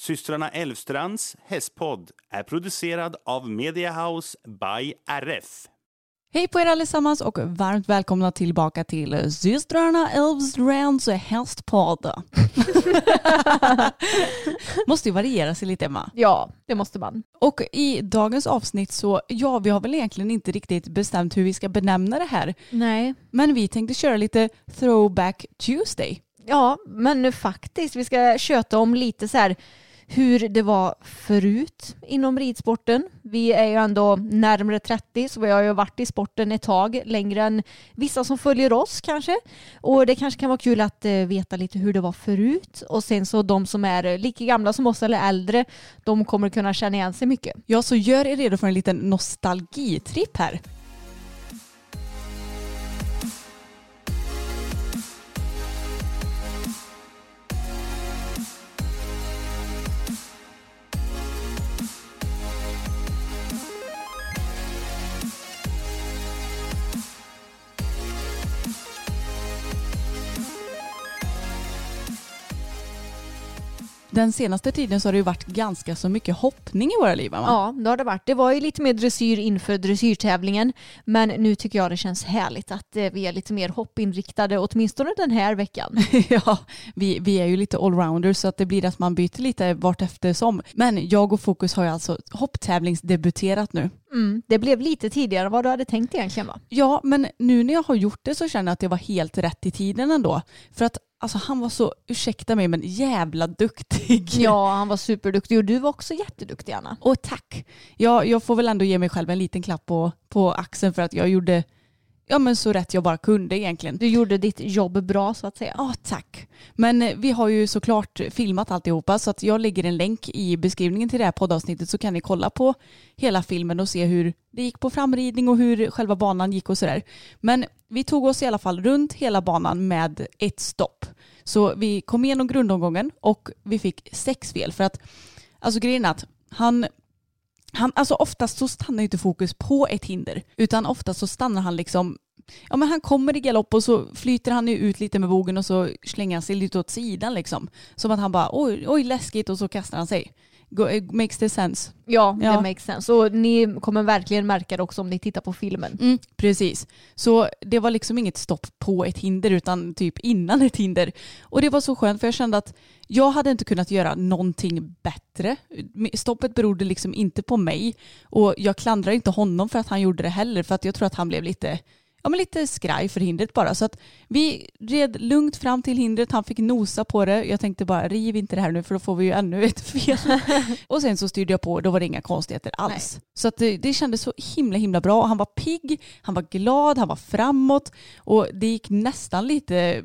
Systrarna Elvstrands hästpodd är producerad av Mediahouse by RF. Hej på er allesammans och varmt välkomna tillbaka till systrarna Elvstrands hästpodd. måste ju variera sig lite Emma. Ja, det måste man. Och i dagens avsnitt så, ja vi har väl egentligen inte riktigt bestämt hur vi ska benämna det här. Nej. Men vi tänkte köra lite throwback Tuesday. Ja, men faktiskt, vi ska köta om lite så här hur det var förut inom ridsporten. Vi är ju ändå närmare 30 så vi har ju varit i sporten ett tag, längre än vissa som följer oss kanske. Och det kanske kan vara kul att eh, veta lite hur det var förut. Och sen så de som är lika gamla som oss eller äldre, de kommer kunna känna igen sig mycket. Ja, så gör er redo för en liten nostalgitripp här. Den senaste tiden så har det ju varit ganska så mycket hoppning i våra liv. Va? Ja, det har det varit. Det var ju lite mer dressyr inför dressyrtävlingen. Men nu tycker jag det känns härligt att eh, vi är lite mer hoppinriktade, åtminstone den här veckan. ja, vi, vi är ju lite allrounders så att det blir att man byter lite vart eftersom. Men jag och Fokus har ju alltså hopptävlingsdebuterat nu. Mm, det blev lite tidigare än vad du hade tänkt egentligen va? Ja, men nu när jag har gjort det så känner jag att det var helt rätt i tiden ändå. För att Alltså han var så, ursäkta mig men jävla duktig. Ja han var superduktig och du var också jätteduktig Anna. Och tack. Jag, jag får väl ändå ge mig själv en liten klapp på, på axeln för att jag gjorde ja, men så rätt jag bara kunde egentligen. Du gjorde ditt jobb bra så att säga. Ja, tack. Men eh, vi har ju såklart filmat alltihopa så att jag lägger en länk i beskrivningen till det här poddavsnittet så kan ni kolla på hela filmen och se hur det gick på framridning och hur själva banan gick och sådär. Men vi tog oss i alla fall runt hela banan med ett stopp. Så vi kom igenom grundomgången och vi fick sex fel för att alltså grejen är att han han, alltså oftast så stannar inte fokus på ett hinder utan oftast så stannar han liksom Ja men han kommer i galopp och så flyter han ut lite med bogen och så slänger han sig lite åt sidan liksom. Som att han bara oj, oj läskigt och så kastar han sig. Makes det sense? Ja, ja, det makes sense. Och ni kommer verkligen märka det också om ni tittar på filmen. Mm, precis. Så det var liksom inget stopp på ett hinder utan typ innan ett hinder. Och det var så skönt för jag kände att jag hade inte kunnat göra någonting bättre. Stoppet berodde liksom inte på mig och jag klandrar inte honom för att han gjorde det heller för att jag tror att han blev lite ja, men lite skraj för hindret bara. Så att vi red lugnt fram till hindret, han fick nosa på det. Jag tänkte bara riv inte det här nu för då får vi ju ännu ett fel. och sen så styrde jag på då var det inga konstigheter alls. Nej. Så att det, det kändes så himla himla bra. Han var pigg, han var glad, han var framåt och det gick nästan lite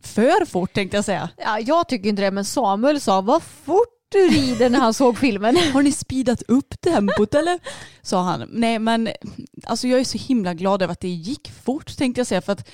för fort tänkte jag säga. Ja, jag tycker inte det men Samuel sa vad fort du rider när han såg filmen. Har ni speedat upp tempot eller? Sa han. Nej men alltså jag är så himla glad över att det gick fort tänkte jag säga för att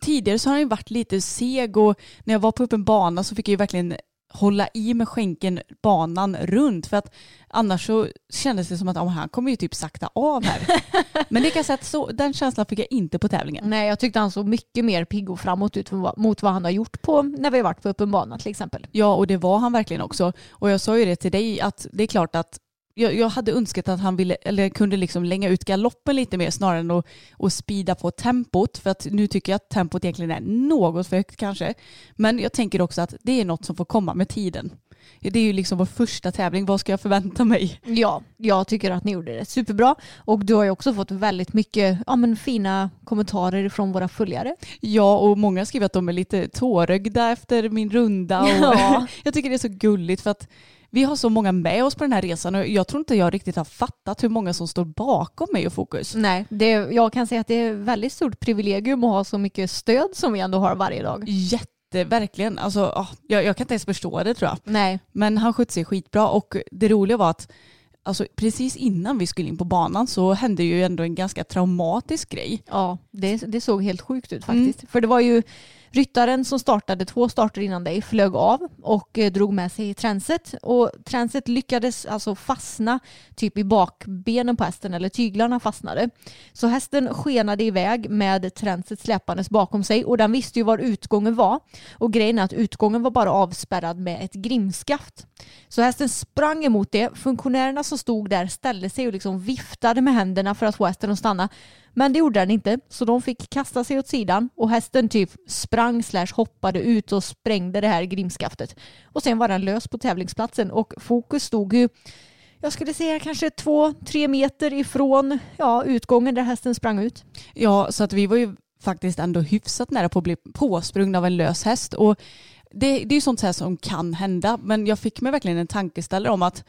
tidigare så har han ju varit lite seg och när jag var på öppen bana så fick jag ju verkligen hålla i med skänken banan runt för att annars så kändes det som att oh, han kommer ju typ sakta av här. Men det kan säga att så, den känslan fick jag inte på tävlingen. Nej, jag tyckte han såg mycket mer pigg och framåt ut mot vad han har gjort på när vi har varit på öppen bana till exempel. Ja, och det var han verkligen också. Och jag sa ju det till dig att det är klart att jag, jag hade önskat att han ville, eller kunde liksom länga ut galoppen lite mer snarare än att och spida på tempot. För att nu tycker jag att tempot egentligen är något för högt kanske. Men jag tänker också att det är något som får komma med tiden. Det är ju liksom vår första tävling, vad ska jag förvänta mig? Ja, jag tycker att ni gjorde det superbra. Och du har ju också fått väldigt mycket ja, men fina kommentarer från våra följare. Ja, och många skriver att de är lite tårögda efter min runda. Och Ja. jag tycker det är så gulligt för att vi har så många med oss på den här resan och jag tror inte jag riktigt har fattat hur många som står bakom mig och Fokus. Nej, det, jag kan säga att det är ett väldigt stort privilegium att ha så mycket stöd som vi ändå har varje dag. Jätte, verkligen. Alltså, ah, jag, jag kan inte ens förstå det tror jag. Nej, Men han skötte sig skitbra och det roliga var att alltså, precis innan vi skulle in på banan så hände ju ändå en ganska traumatisk grej. ja, det, det såg helt sjukt ut faktiskt. För det var ju ryttaren som startade två starter innan dig flög av och eh, drog med sig tränset. Och tränset lyckades alltså fastna typ i bakbenen på hästen eller tyglarna fastnade. Så hästen skenade iväg med tränset släpandes bakom sig och den visste ju var utgången var. Och grejen är att utgången var bara avspärrad med ett grimskaft. Så hästen sprang emot det. Funktionärerna som stod där ställde sig och liksom viftade med händerna för att få hästen att stanna. Men det gjorde den inte, så de fick kasta sig åt sidan och hästen typ sprang slash hoppade ut och sprängde det här grimskaftet. Och sen var den lös på tävlingsplatsen och fokus stod ju, jag skulle säga kanske två, tre meter ifrån ja, utgången där hästen sprang ut. Ja, så att vi var ju faktiskt ändå hyfsat nära på att bli påsprungna av en lös häst. Och det, det är ju sånt här som kan hända, men jag fick mig verkligen en tankeställare om att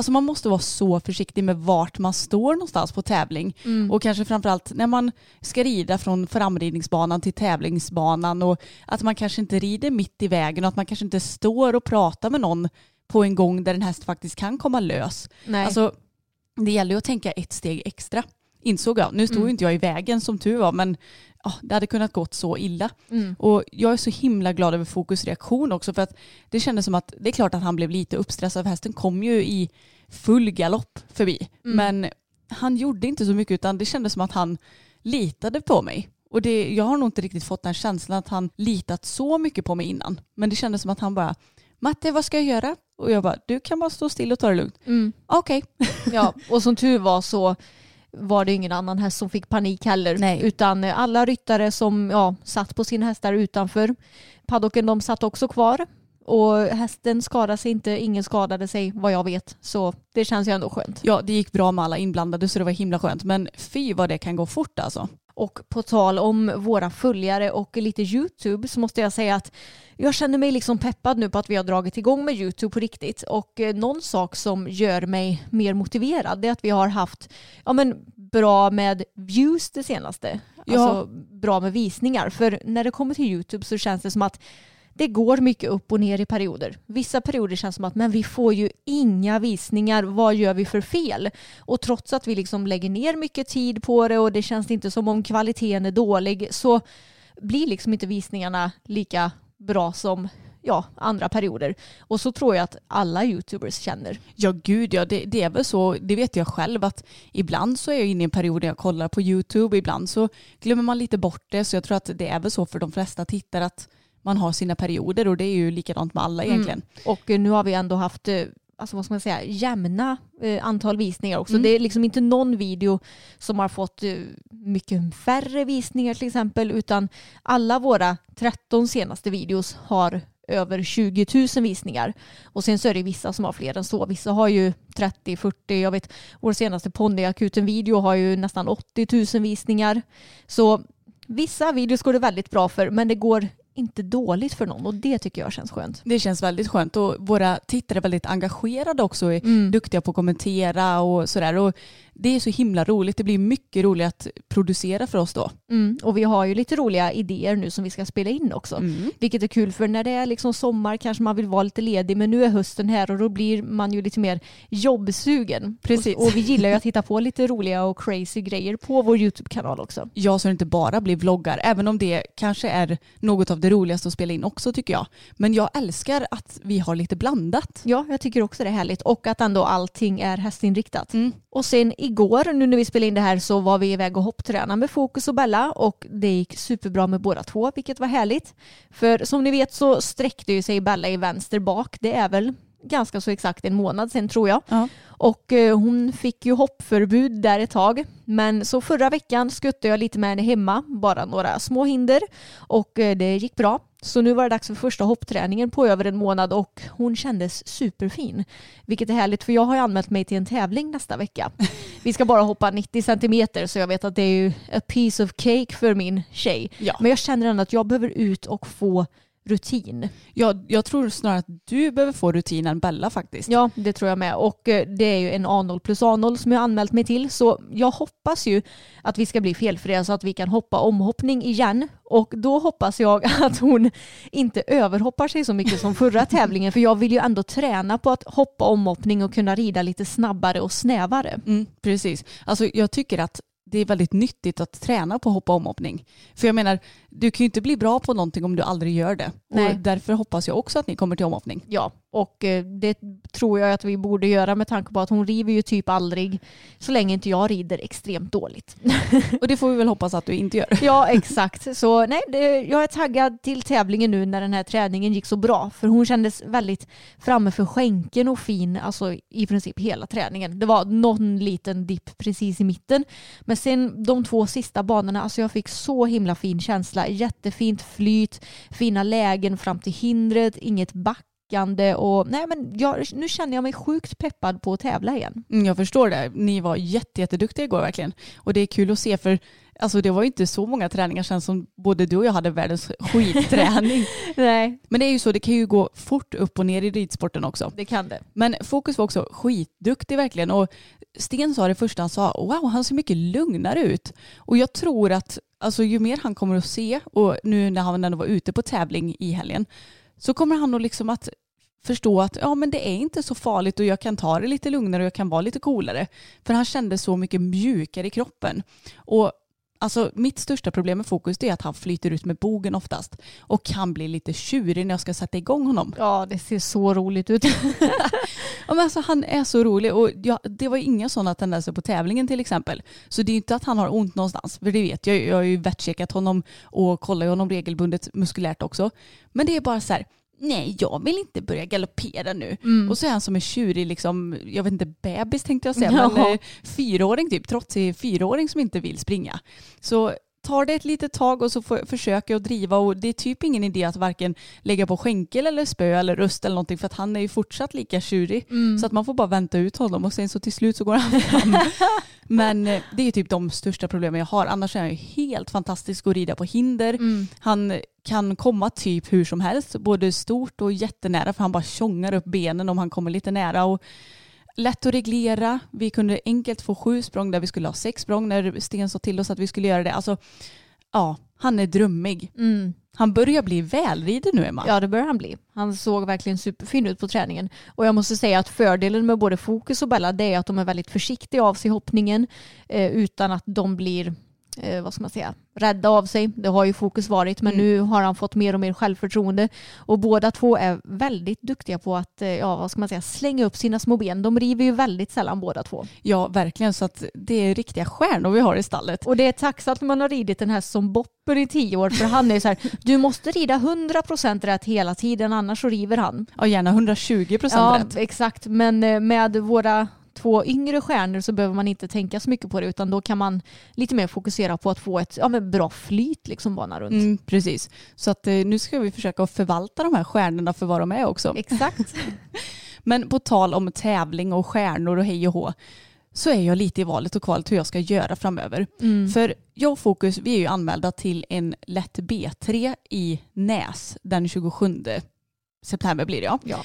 Alltså man måste vara så försiktig med vart man står någonstans på tävling. Och kanske framförallt när man ska rida från framridningsbanan till tävlingsbanan och att man kanske inte rider mitt i vägen och att man kanske inte står och pratar med någon på en gång där en häst faktiskt kan komma lös. Nej. Alltså, det gäller ju att tänka ett steg extra, insåg jag. Nu stod ju inte jag i vägen som tur var, men ja, det hade kunnat gått så illa. Mm. Och jag är så himla glad över Fokus reaktion också, för att det kändes som att det är klart att han blev lite uppstressad, för hästen kom ju i full galopp förbi. Men han gjorde inte så mycket, utan det kändes som att han litade på mig. Och det, jag har nog inte riktigt fått den känslan att han litat så mycket på mig innan. Men det kändes som att han bara, Matte vad ska jag göra? Och jag bara, du kan bara stå still och ta det lugnt. Mm. Okej. Ja, och som tur var så var det ingen annan häst som fick panik heller. Nej. Utan eh, alla ryttare som ja, satt på sina hästar utanför paddocken, de satt också kvar. Och hästen skadade sig inte, ingen skadade sig vad jag vet. Så det känns ju ändå skönt. Ja, det gick bra med alla inblandade så det var himla skönt. Men fy vad det kan gå fort alltså. Och på tal om våra följare och lite YouTube så måste jag säga att jag känner mig liksom peppad nu på att vi har dragit igång med YouTube på riktigt. Och eh, någon sak som gör mig mer motiverad är att vi har haft ja, men, bra med views det senaste. Ja. Alltså bra med visningar. För när det kommer till YouTube så känns det som att det går mycket upp och ner i perioder. Vissa perioder känns som att men vi får ju inga visningar, vad gör vi för fel? Och trots att vi liksom lägger ner mycket tid på det och det känns inte som om kvaliteten är dålig så blir liksom inte visningarna lika bra som ja, andra perioder. Och så tror jag att alla YouTubers känner. Ja gud ja, det, det är väl så, det vet jag själv att ibland så är jag inne i en period där jag kollar på YouTube, ibland så glömmer man lite bort det så jag tror att det är väl så för de flesta tittare att man har sina perioder och det är ju likadant med alla egentligen. Och eh, nu har vi ändå haft eh, alltså vad ska man säga, jämna eh, antal visningar också. Mm. Det är liksom inte någon video som har fått eh, mycket färre visningar till exempel utan alla våra 13 senaste videos har över 20 000 visningar. Och sen så är det vissa som har fler än så. Vissa har ju 30, 40, jag vet vår senaste ponnyakuten-video har ju nästan 80 000 visningar. Så vissa videos går det väldigt bra för men det går inte dåligt för någon och det tycker jag känns skönt. Det känns väldigt skönt och våra tittare är väldigt engagerade också, är Mm. duktiga på att kommentera och sådär. Och det är så himla roligt, det blir mycket roligt att producera för oss då. Mm. Och vi har ju lite roliga idéer nu som vi ska spela in också. Mm. Vilket är kul för när det är liksom sommar kanske man vill vara lite ledig men nu är hösten här och då blir man ju lite mer jobbsugen. Precis. Och, och vi gillar ju att hitta på lite roliga och crazy grejer på vår YouTube-kanal också. Ja, så det inte bara blir vloggar, även om det kanske är något av det roligaste att spela in också tycker jag. Men jag älskar att vi har lite blandat. Ja, jag tycker också det är härligt och att ändå allting är hästinriktat. Mm. Och sen igår, nu när vi spelade in det här, så var vi iväg och hoppträna med Fokus och Bella och det gick superbra med båda två, vilket var härligt. För som ni vet så sträckte ju sig Bella i vänster bak. Det är väl ganska så exakt en månad sedan tror jag. Ja. Och eh, hon fick ju hoppförbud där ett tag. Men så förra veckan skuttade jag lite med henne hemma, bara några små hinder. Och eh, det gick bra. Så nu var det dags för första hoppträningen på över en månad och hon kändes superfin. Vilket är härligt för jag har ju anmält mig till en tävling nästa vecka. Vi ska bara hoppa 90 centimeter så jag vet att det är ju a piece of cake för min tjej. Ja. Men jag känner ändå att jag behöver ut och få rutin. Jag, jag tror snarare att du behöver få rutin än Bella faktiskt. Ja, det tror jag med. Och eh, det är ju en A0 plus A0 som jag anmält mig till. Så jag hoppas ju att vi ska bli felfria så att vi kan hoppa omhoppning igen. Och då hoppas jag att hon inte överhoppar sig så mycket som förra tävlingen. För jag vill ju ändå träna på att hoppa omhoppning och kunna rida lite snabbare och snävare. Mm, precis. Alltså, jag tycker att det är väldigt nyttigt att träna på hoppa omhoppning. För jag menar, du kan ju inte bli bra på någonting om du aldrig gör det. Nej. Och därför hoppas jag också att ni kommer till omhoppning. Ja, och eh, det tror jag att vi borde göra med tanke på att hon river ju typ aldrig så länge inte jag rider extremt dåligt. Och det får vi väl hoppas att du inte gör. Ja, exakt. Så nej, det, jag är taggad till tävlingen nu när den här träningen gick så bra. För hon kändes väldigt framme för skänken och fin, alltså i princip hela träningen. Det var någon liten dipp precis i mitten. Men sen de två sista banorna, alltså jag fick så himla fin känsla. Jättefint flyt, fina lägen fram till hindret, inget back backande och nej men jag, nu känner jag mig sjukt peppad på att tävla igen. Mm, jag förstår det. Ni var jätte, jätteduktiga igår verkligen. Och det är kul att se för alltså, det var ju inte så många träningar sen som både du och jag hade världens skitträning. Nej, Men det är ju så, det kan ju gå fort upp och ner i ridsporten också. det kan det. Men Fokus var också skitduktig verkligen. Och Sten sa det första han sa, wow han ser mycket lugnare ut. Och jag tror att alltså, ju mer han kommer att se och nu när han ändå var ute på tävling i helgen så kommer han nog liksom att förstå att ja, men det är inte så farligt och jag kan ta det lite lugnare och jag kan vara lite coolare. För han kände så mycket mjukare i kroppen. Och Alltså mitt största problem med fokus är att han flyter ut med bogen oftast och kan bli lite tjurig när jag ska sätta igång honom. Ja, det ser så roligt ut. Ja, men alltså, han är så rolig och jag, det var inga sådana tendenser på tävlingen till exempel. Så det är inte att han har ont någonstans, för det vet jag. Jag har ju vettcheckat honom och kollar honom regelbundet muskulärt också. Men det är bara så här, nej jag vill inte börja galoppera nu. Och så är han som en tjurig, liksom, jag vet inte, bebis tänkte jag säga, men Ja. eh, fyraåring typ, trots det är fyraåring som inte vill springa. Så tar det ett litet tag och så får, försöker jag driva och det är typ ingen idé att varken lägga på skänkel eller spö eller röst eller någonting för att han är ju fortsatt lika tjurig. Så att man får bara vänta ut honom och sen så till slut så går han fram. Men eh, det är typ de största problemen jag har. Annars är han ju helt fantastisk att rida på hinder. Han kan komma typ hur som helst, både stort och jättenära för han bara tjongar upp benen om han kommer lite nära. Och lätt att reglera. Vi kunde enkelt få sju språng där vi skulle ha sex språng när Sten sa till oss att vi skulle göra det. Alltså, ja, han är drömmig. Mm. Han börjar bli välriden nu Emma. Ja, det börjar han bli. Han såg verkligen superfin ut på träningen. Och jag måste säga att fördelen med både Fokus och Bella det är att de är väldigt försiktiga av sig hoppningen eh, utan att de blir eh, vad ska man säga, rädda av sig. Det har ju Fokus varit men Mm. nu har han fått mer och mer självförtroende. Och båda två är väldigt duktiga på att eh, ja, vad ska man säga, slänga upp sina små ben. De river ju väldigt sällan båda två. Ja, verkligen. Så att det är riktiga stjärnor vi har i stallet. Och det är tacksamt när man har ridit den här som Bopper i tio år för han är så här, du måste rida 100% rätt hela tiden annars så river han. Ja, gärna 120 procent Ja, rätt. exakt. Men eh, med våra två yngre stjärnor så behöver man inte tänka så mycket på det utan då kan man lite mer fokusera på att få ett ja, men bra flyt liksom banan runt. Mm, precis. Så att, eh, nu ska vi försöka förvalta de här stjärnorna för vad de är också. Exakt. Men på tal om tävling och stjärnor och hej och hå så är jag lite i valet och kvalet hur jag ska göra framöver. Mm. För jag och Fokus vi är ju anmälda till en lätt B3 i Näs den 27 september blir det ja. Ja.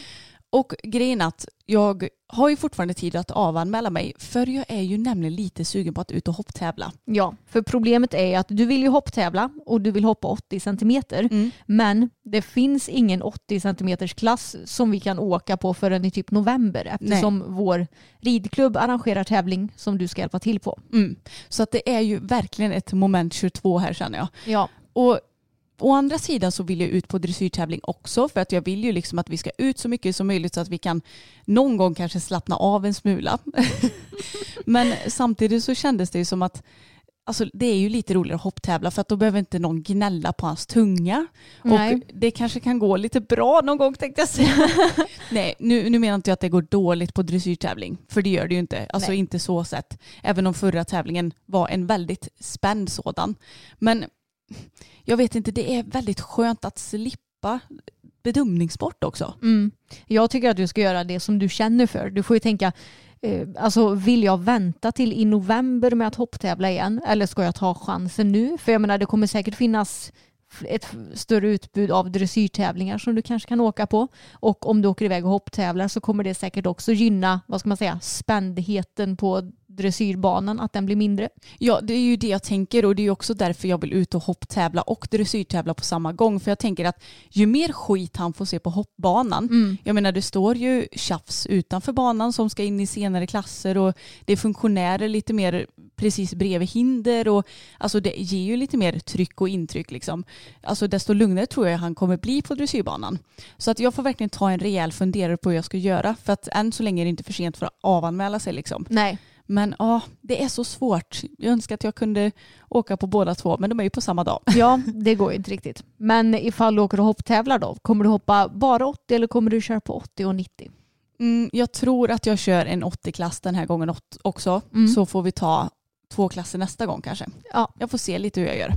Och grejen att jag har ju fortfarande tid att avanmäla mig för jag är ju nämligen lite sugen på att ut och hopptävla. ja, för problemet är att du vill ju hopptävla och du vill hoppa 80 centimeter Mm. men det finns ingen 80 centimeters klass som vi kan åka på förrän i typ november eftersom vår ridklubb arrangerar tävling som du ska hjälpa till på. Mm. Så att det är ju verkligen ett moment 22 här känner jag. Ja, Och å andra sidan så vill jag ut på dressyrtävling också för att jag vill ju liksom att vi ska ut så mycket som möjligt så att vi kan någon gång kanske slappna av en smula. Men samtidigt så kändes det ju som att Alltså det är ju lite roligare att hopptävla för att då behöver inte någon gnälla på hans tunga. Nej. Och det kanske kan gå lite bra någon gång tänkte jag säga. Nej, nu, nu menar inte jag att det går dåligt på dressyrtävling. För det gör det ju inte. Alltså Nej. inte så sett. Även om förra tävlingen var en väldigt spänd sådan. Men jag vet inte, det är väldigt skönt att slippa bedömningssport också. Mm. Jag tycker att du ska göra det som du känner för. Du får ju tänka, eh, alltså vill jag vänta till i november med att hopptävla igen eller ska jag ta chansen nu? För jag menar det kommer säkert finnas ett större utbud av dressyrtävlingar som du kanske kan åka på. Och om du åker iväg och hopptävlar så kommer det säkert också gynna, vad ska man säga, spändheten på dressyrbanan, att den blir mindre. Ja, det är ju det jag tänker och det är ju också därför jag vill ut och hopptävla och dressyrtävla på samma gång. För jag tänker att ju mer skit han får se på hoppbanan, jag menar det står ju tjafs utanför banan som ska in i senare klasser och det är funktionärer lite mer precis bredvid hinder och alltså det ger ju lite mer tryck och intryck liksom. Alltså desto lugnare tror jag han kommer bli på dressyrbanan. Så att jag får verkligen ta en rejäl funderare på hur jag ska göra för att än så länge är det inte för sent för att avanmäla sig liksom. Nej. Men ja, det är så svårt. Jag önskar att jag kunde åka på båda två, men de är ju på samma dag. Ja, det går ju inte riktigt. Men ifall du åker och hopptävlar då, kommer du hoppa bara 80 eller kommer du köra på 80 och 90? Mm, jag tror att jag kör en 80-klass den här gången också, Mm. så får vi ta två klasser nästa gång kanske. Ja. Jag får se lite hur jag gör.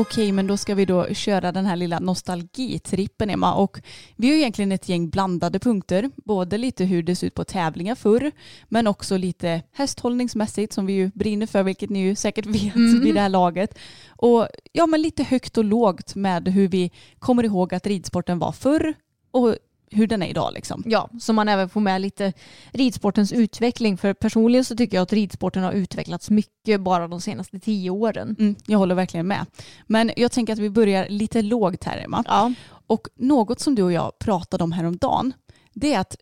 Okej, men då ska vi då köra den här lilla nostalgitrippen Emma och vi har egentligen ett gäng blandade punkter, både lite hur det ser ut på tävlingar förr, men också lite hästhållningsmässigt som vi ju brinner för, vilket ni ju säkert vet Mm. vid det här laget. Och ja, men lite högt och lågt med hur vi kommer ihåg att ridsporten var förr och hur den är idag liksom. Ja, så man även får med lite ridsportens utveckling. För personligen så tycker jag att ridsporten har utvecklats mycket bara de senaste tio åren. Mm, jag håller verkligen med. Men jag tänker att vi börjar lite lågt här Emma. Ja. Och något som du och jag pratade om häromdagen, det är att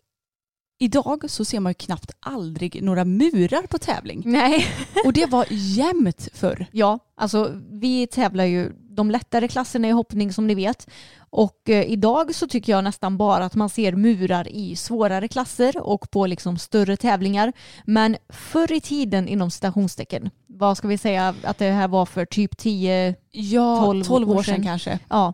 idag så ser man ju knappt aldrig några murar på tävling. Nej. Och det var jämnt förr. Ja, alltså vi tävlar ju de lättare klasserna i hoppning som ni vet. Och eh, idag så tycker jag nästan bara att man ser murar i svårare klasser och på liksom större tävlingar. Men förr i tiden inom citationstecken, vad ska vi säga att det här var för typ 10, Ja, 12 12, år år sedan sedan. kanske. ja,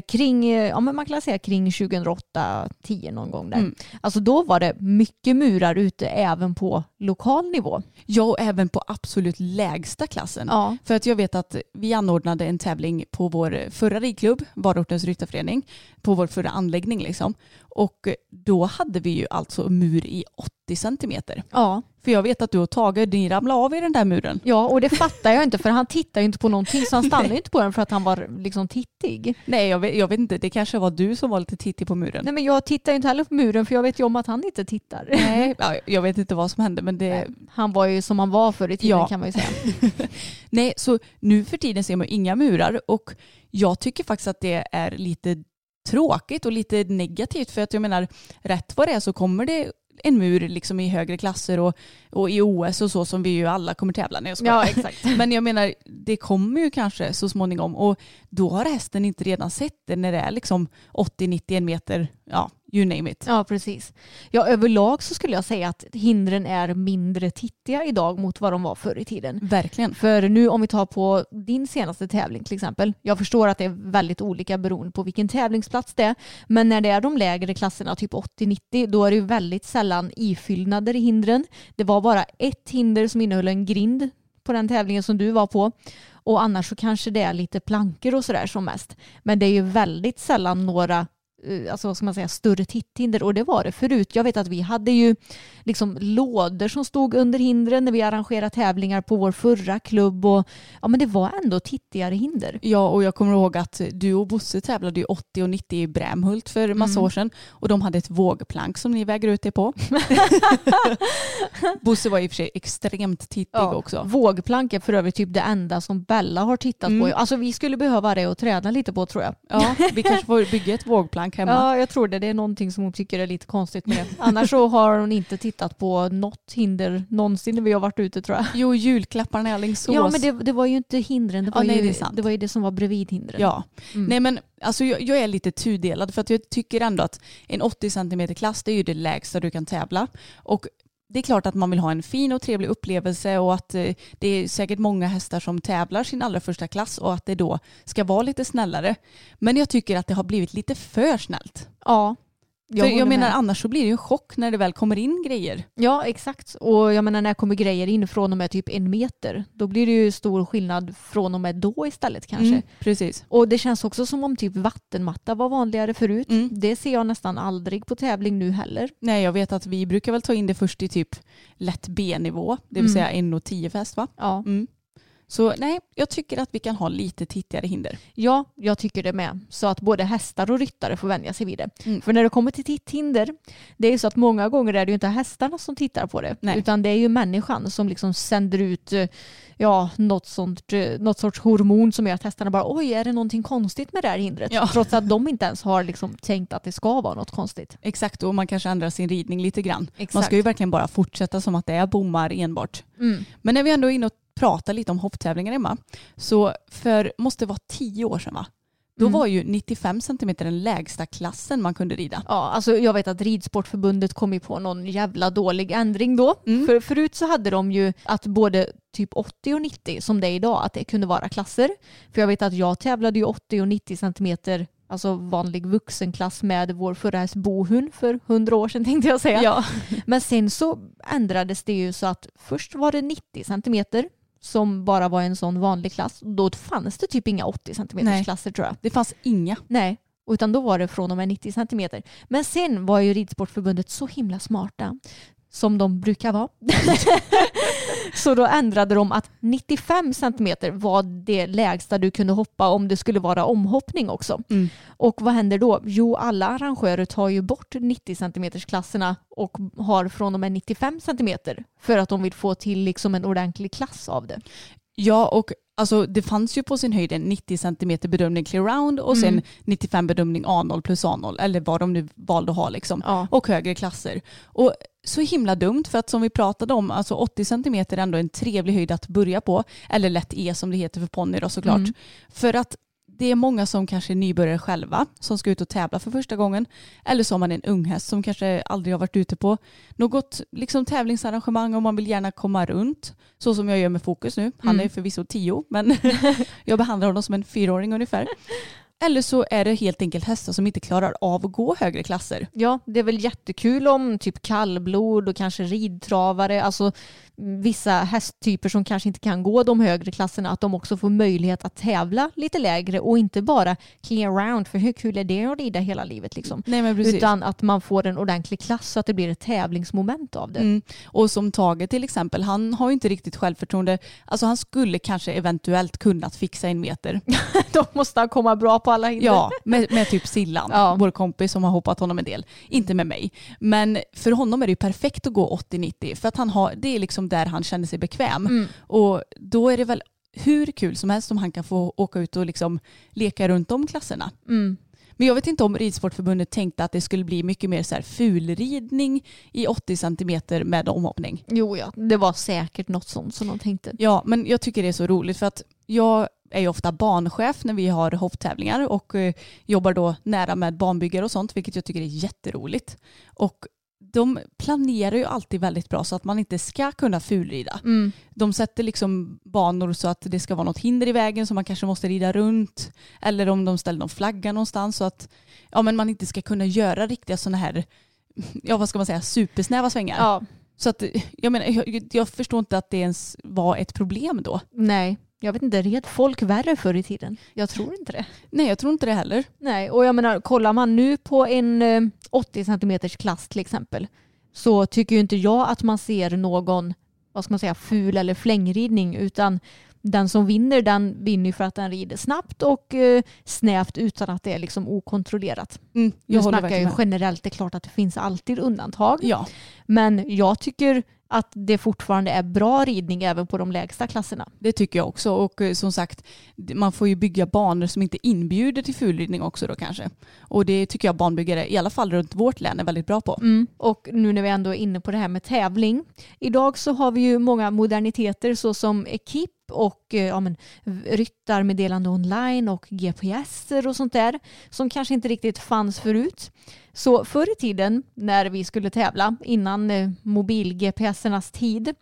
kring, eh, ja men man kan säga kring 2008, 10 någon gång där. Mm. Alltså då var det mycket murar ute även på lokal nivå. Ja, och även på absolut lägsta klassen. Ja. För att jag vet att vi anordnade en tävling på vår förra ridklubb, Varortens ryttarförening, på vår förra anläggning liksom. Och då hade vi ju alltså mur i 80 centimeter. Ja. För jag vet att du och Tage, ni ramlade av i den där muren. Ja, och det fattar jag inte för han tittar ju inte på någonting så han stannar ju inte på den för att han var liksom tittig. Nej, jag vet, jag vet inte. Det kanske var du som var lite tittig på muren. Nej men jag tittar ju inte heller på muren för jag vet ju om att han inte tittar. Nej, ja, jag vet inte vad som hände men det... Nej, Han var ju som han var förr i tiden Ja. kan man ju säga. Nej, så nu för tiden ser man inga murar och jag tycker faktiskt att det är lite tråkigt och lite negativt för att jag menar rätt vad det är så kommer det en mur liksom i högre klasser och, och i OS och så som vi ju alla kommer tävla. Nej, jag skojar. Ja exakt. Men jag menar, det kommer ju kanske så småningom och då har hästen inte redan sett det när det är liksom 80-91 meter, ja, you name it. Ja precis. Ja överlag så skulle jag säga att hindren är mindre tittiga idag mot vad de var förr i tiden. Verkligen. För nu om vi tar på din senaste tävling till exempel. Jag förstår att det är väldigt olika beroende på vilken tävlingsplats det är. Men när det är de lägre klasserna, typ 80-90, då är det ju väldigt sällan ifyllnader i hindren. Det var bara ett hinder som innehöll en grind på den tävlingen som du var på. Och annars så kanske det är lite plankor och sådär som mest. Men det är ju väldigt sällan några alltså vad ska man säga, större titthinder och det var det förut. Jag vet att vi hade ju liksom lådor som stod under hindren när vi arrangerade tävlingar på vår förra klubb och ja men det var ändå tittigare hinder. Ja, och jag kommer ihåg att du och Bosse tävlade ju 80 och 90 i Brämhult för massa Mm. år sedan och de hade ett vågplank som ni väger ut det på. Bosse var i och för sig extremt tittig också. Vågplank är för övrigt typ det enda som Bella har tittat Mm. på. Alltså vi skulle behöva det och träna lite på tror jag. Ja, vi kanske får bygga ett vågplank hemma. Ja, jag tror det. Det är någonting som hon tycker är lite konstigt med det. Annars så har hon inte tittat på något hinder någonsin när vi har varit ute tror jag. Jo, julklapparna i Alingsås. Ja, men det, det var ju inte hindren. Det Ja, var, nej, ju, det är sant. det var ju det som var bredvid hindren. Ja, Mm. nej men alltså jag, jag är lite tudelad för att jag tycker ändå att en 80 cm klass det är ju det lägsta du kan tävla och det är klart att man vill ha en fin och trevlig upplevelse och att eh, det är säkert många hästar som tävlar sin allra första klass och att det då ska vara lite snällare. Men jag tycker att det har blivit lite för snällt. Ja. Jag håller menar med. annars så blir det ju en chock när det väl kommer in grejer. Ja, exakt. Och jag menar när kommer grejer in från och med typ en meter, då blir det ju stor skillnad från och med då istället kanske. Mm, precis. Och det känns också som om typ vattenmatta var vanligare förut. Mm. Det ser jag nästan aldrig på tävling nu heller. Nej, jag vet att vi brukar väl ta in det först i typ lätt B-nivå, det vill Mm. säga 1,10 för häst va? Ja. Mm. Så nej, jag tycker att vi kan ha lite tidigare hinder. ja, jag tycker det med. Så att både hästar och ryttare får vänja sig vid det. Mm. För när det kommer till titthinder, det är ju så att många gånger är det ju inte hästarna som tittar på det, Nej. utan det är ju människan som liksom sänder ut eh, ja, något, sånt, eh, något sorts hormon som gör att hästarna bara oj, är det någonting konstigt med det här hindret? Ja. Trots att de inte ens har liksom tänkt att det ska vara något konstigt. Exakt, och man kanske ändrar sin ridning lite grann. Exakt. Man ska ju verkligen bara fortsätta som att det är bommar enbart. Mm. Men när vi ändå är inne och pratar lite om hopptävlingar Emma, så för, måste vara tio år sedan va? Då Mm. var ju 95 cm den lägsta klassen man kunde rida. Ja, alltså jag vet att Ridsportförbundet kom ju på någon jävla dålig ändring då. Mm. För förut så hade de ju att både typ 80 och 90 som det är idag, att det kunde vara klasser. För jag vet att jag tävlade ju 80 och 90 centimeter, alltså vanlig vuxenklass med vår förra häst Bohun för 100 år sedan tänkte jag säga. Ja. Men sen så ändrades det ju så att först var det 90 centimeter som bara var en sån vanlig klass. Då fanns det typ inga 80 centimeters Nej. klasser tror jag. Det fanns inga. Nej, utan då var det från och med 90 centimeter. Men sen var ju Ridsportförbundet så himla smarta som de brukar vara. så då ändrade de att 95 centimeter var det lägsta du kunde hoppa om det skulle vara omhoppning också. Mm. Och vad händer då? Jo, alla arrangörer tar ju bort 90 centimeters klasserna och har från och med 95 centimeter för att de vill få till liksom en ordentlig klass av det. Ja, och alltså, det fanns ju på sin höjd en 90 cm bedömning clear round och sen Mm. 95 bedömning A0 plus A0 eller vad de nu valde att ha liksom. Ja. Och högre klasser. Och så himla dumt för att som vi pratade om, alltså 80 cm är ändå en trevlig höjd att börja på. Eller lätt E som det heter för ponny då såklart. Mm. För att det är många som kanske är nybörjare själva som ska ut och tävla för första gången. Eller så har man en unghäst som kanske aldrig har varit ute på något liksom, tävlingsarrangemang och man vill gärna komma runt. Så som jag gör med Fokus nu. Han Mm. är förvisso tio men jag behandlar honom som en fyraåring ungefär. Eller så är det helt enkelt hästar som inte klarar av att gå högre klasser. Ja, det är väl jättekul om typ kallblod och kanske ridtravare, alltså vissa hästtyper som kanske inte kan gå de högre klasserna, att de också får möjlighet att tävla lite lägre och inte bara clear round, för hur kul är det att rida hela livet liksom? Nej. Utan att man får en ordentlig klass så att det blir ett tävlingsmoment av det. Mm. Och som Tage till exempel, han har ju inte riktigt självförtroende. Alltså han skulle kanske eventuellt kunnat fixa en meter. Då måste han komma bra på alla hinder. Ja, med, med typ Sillan, Ja. vår kompis som har hoppat honom en del. Inte med mig. Men för honom är det ju perfekt att gå 80-90 för att han har, det är liksom där han känner sig bekväm. Mm. Och då är det väl hur kul som helst om han kan få åka ut och liksom leka runt de klasserna. Mm. Men jag vet inte om Ridsportförbundet tänkte att det skulle bli mycket mer så här fulridning i 80 centimeter med omhoppning. Jo, ja, det var säkert något sånt som de tänkte. Ja, men jag tycker det är så roligt för att jag är ju ofta banchef när vi har hopptävlingar och eh, jobbar då nära med banbyggare och sånt, vilket jag tycker är jätteroligt. Och de planerar ju alltid väldigt bra så att man inte ska kunna fulrida. Mm. De sätter liksom banor så att det ska vara något hinder i vägen så man kanske måste rida runt. Eller om de ställer någon flagga någonstans så att ja, men man inte ska kunna göra riktiga sådana här, ja vad ska man säga, supersnäva svängar. Ja, Så att jag menar, jag, jag förstår inte att det ens var ett problem då. nej. Jag vet inte, red folk värre förr i tiden? Jag tror inte det. Nej, jag tror inte det heller. Nej, och jag menar, kollar man nu på en eh, 80 centimeters klass till exempel så tycker ju inte jag att man ser någon, vad ska man säga, ful eller flängridning utan den som vinner den vinner för att den rider snabbt och eh, snävt utan att det är liksom okontrollerat. Mm, jag snackar jag verkligen ju generellt, det är klart att det finns alltid undantag. Ja, Men jag tycker att det fortfarande är bra ridning även på de lägsta klasserna. det tycker jag också. Och eh, som sagt, man får ju bygga banor som inte inbjuder till fulridning också då kanske. Och det tycker jag banbyggare, i alla fall runt vårt län, är väldigt bra på. Och nu när vi ändå är inne på det här med tävling. Idag så har vi ju många moderniteter såsom och eh, ja, men, ryttarmeddelande online och GPS och sånt där som kanske inte riktigt fanns förut. Så förr i tiden när vi skulle tävla innan eh, mobil-GPSernas tid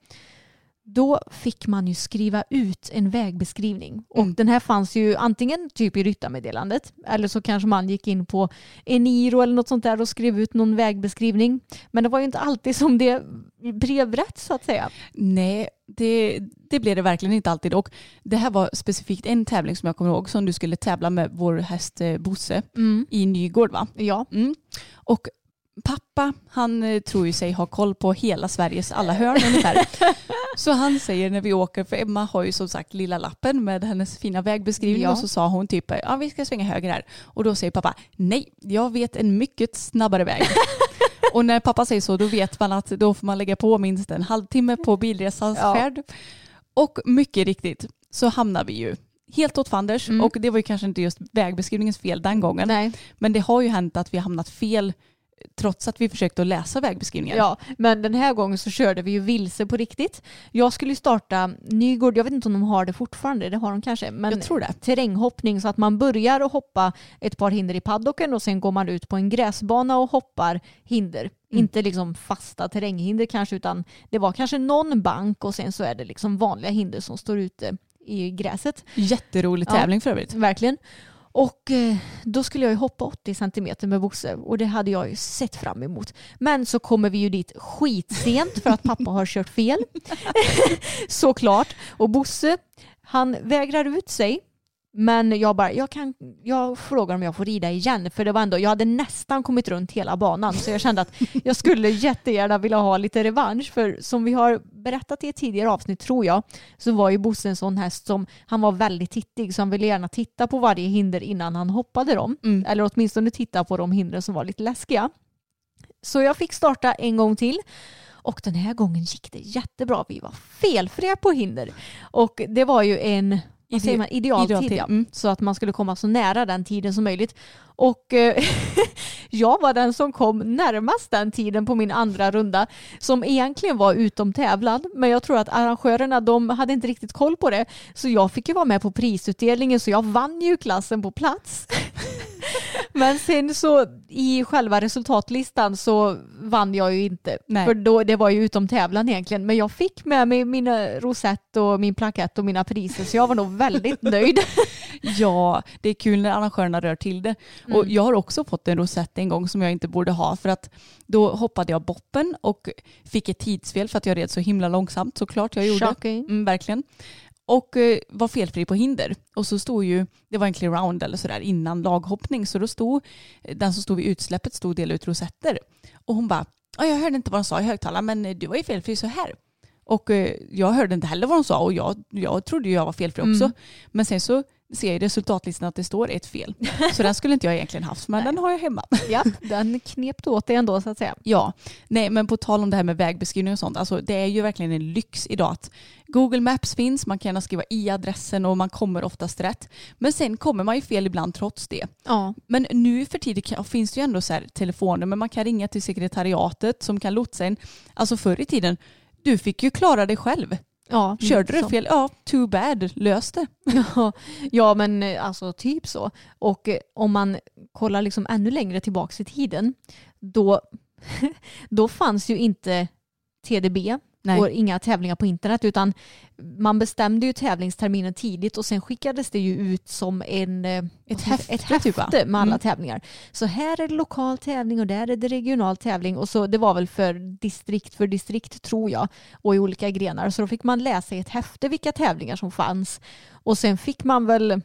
då fick man ju skriva ut en vägbeskrivning. Och Mm. den här fanns ju antingen typ i ryttarmeddelandet eller så kanske man gick in på Eniro eller något sånt där och skrev ut någon vägbeskrivning. Men det var ju inte alltid som det blev rätt så att säga. Nej, det, det blev det verkligen inte alltid. Och det här var specifikt en tävling som jag kommer ihåg som du skulle tävla med vår häst eh, Bosse i Nygård va? Ja. Mm. Och pappa, han eh, tror ju sig ha koll på hela Sveriges alla hörn ungefär. Så han säger när vi åker, för Emma har ju som sagt lilla lappen med hennes fina vägbeskrivning Ja. och så sa hon typ ja vi ska svänga höger här. Och då säger pappa nej, jag vet en mycket snabbare väg. och när pappa säger så då vet man att då får man lägga på minst en halvtimme på bilresans Ja. färd. Och mycket riktigt så hamnar vi ju helt åt fanders Mm. och det var ju kanske inte just vägbeskrivningens fel den gången. Nej. Men det har ju hänt att vi har hamnat fel trots att vi försökte att läsa vägbeskrivningen. Ja, men den här gången så körde vi ju vilse på riktigt. Jag skulle starta Nygård, jag vet inte om de har det fortfarande, det har de kanske, men Jag tror det. terränghoppning så att man börjar att hoppa ett par hinder i paddocken och sen går man ut på en gräsbana och hoppar hinder. Mm. Inte liksom fasta terränghinder kanske utan det var kanske någon bank och sen så är det liksom vanliga hinder som står ute i gräset. Jätterolig Ja. tävling för övrigt. Verkligen. Och eh, då skulle jag ju hoppa 80 centimeter med Bosse och det hade jag ju sett fram emot. Men så kommer vi ju dit skitsent för att pappa har kört fel. Såklart. Och Bosse, han vägrar ut sig. Men jag bara, jag, kan, jag frågar om jag får rida igen. För det var ändå, jag hade nästan kommit runt hela banan. Så jag kände att jag skulle jättegärna vilja ha lite revansch. För som vi har berättat i ett tidigare avsnitt tror jag, så var ju Bosse en sån häst som, han var väldigt tittig. Så han ville gärna titta på varje hinder innan han hoppade dem. Mm. Eller åtminstone titta på de hindren som var lite läskiga. Så jag fick starta en gång till. Och den här gången gick det jättebra. Vi var felfria på hinder. Och det var ju en vad säger man, idealtid. idealtid, Ja. mm. Så att man skulle komma så nära den tiden som möjligt. Och eh, jag var den som kom närmast den tiden på min andra runda. Som egentligen var utom tävlan. Men jag tror att arrangörerna de hade inte riktigt koll på det. Så jag fick ju vara med på prisutdelningen så jag vann ju klassen på plats. Men sen så i själva resultatlistan så vann jag ju inte. Nej. För då, det var ju utom tävlan egentligen. Men jag fick med mig mina rosett och min plakett och mina priser så jag var nog väldigt nöjd. Ja, det är kul när arrangörerna rör till det. Mm. Och jag har också fått en rosett en gång som jag inte borde ha för att då hoppade jag boppen och fick ett tidsfel för att jag red så himla långsamt såklart jag gjorde. Shocking. Mm, verkligen. Och eh, var felfri på hinder. Och så stod ju, det var en clear round eller sådär innan laghoppning, så då stod den som stod vid utsläppet stod delade ut rosetter. Och hon bara, "Ja, jag hörde inte vad de sa i högtalaren men eh, du var ju felfri så här. Och eh, jag hörde inte heller vad de sa och jag, jag trodde jag var felfri också. Mm. Men sen så ser jag i resultatlistan att det står ett fel. Så den skulle inte jag egentligen haft, men Nej. den har jag hemma. Ja, den knep du åt dig ändå så att säga. Ja, nej men på tal om det här med vägbeskrivning och sånt, alltså det är ju verkligen en lyx idag att Google Maps finns, man kan gärna skriva i adressen och man kommer oftast rätt. Men sen kommer man ju fel ibland trots det. Ja, Men nu för tiden finns det ju ändå så här telefoner, men man kan ringa till sekretariatet som kan lotsa en. Alltså förr i tiden, du fick ju klara dig själv. Ja Körde du fel, ja, too bad, lös det. Ja, ja, men eh, alltså typ så. Och eh, om man kollar liksom ännu längre tillbaka i tiden, då, då fanns ju inte TDB Nej. och inga tävlingar på internet utan man bestämde ju tävlingsterminen tidigt och sen skickades det ju ut som en, eh, säga, häfte ett typ, häfte med alla Mm. tävlingar. Så här är det lokal tävling och där är det regional tävling och så det var väl för distrikt för distrikt tror jag och i olika grenar så då fick man läsa i ett häfte vilka tävlingar som fanns och sen fick man väl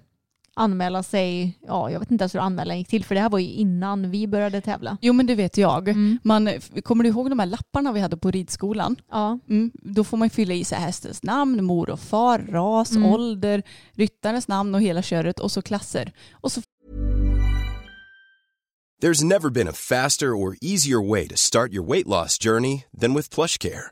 anmäla sig, ja jag vet inte ens hur anmälan gick till för det här var ju innan vi började tävla. Jo men det vet jag. Mm. Man, kommer du ihåg de här lapparna vi hade på ridskolan? Ja. Mm, då får man fylla i sig hästens namn, mor och far, ras, Mm. ålder, ryttarens namn och hela köret och så klasser. Och så There's never been a faster or easier way to start your weight loss journey than with PlushCare.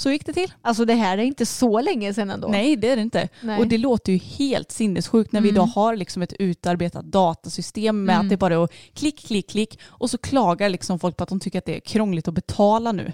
Så gick det till. Alltså det här är inte så länge sedan ändå. Nej, det är det inte. Nej. Och det låter ju helt sinnessjukt när vi Mm. idag har liksom ett utarbetat datasystem med Mm. att det bara är att klick, klick, klick och så klagar liksom folk på att de tycker att det är krångligt att betala nu.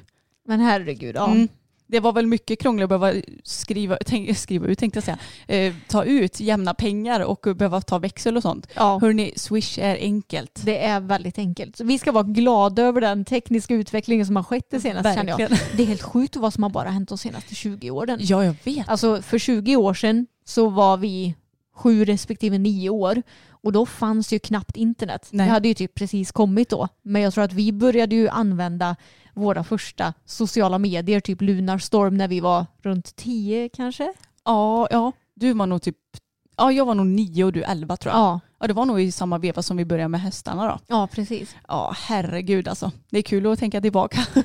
Men herregud, ja. Mm. Det var väl mycket krångligt att behöva skriva, tänk, skriva ut, tänkte jag säga, eh, ta ut jämna pengar och behöva ta växel och sånt. ja. Hörni, Swish är enkelt. Det är väldigt enkelt. Vi ska vara glada över den tekniska utvecklingen som har skett det senaste känner jag. Det är helt sjukt vad som har bara hänt de senaste 20 åren. Ja, jag vet. Alltså för 20 år sedan så var vi sju respektive nio år och då fanns ju knappt internet. Nej. Det hade ju typ precis kommit då. Men jag tror att vi började ju använda våra första sociala medier, typ Lunarstorm, när vi var runt 10 kanske. Ja, ja, du var nog typ, ja jag var nog nio och du elva tror jag. Ja, Ja, det var nog i samma veva som vi började med hästarna då. ja precis. Ja, herregud alltså. Det är kul att tänka tillbaka.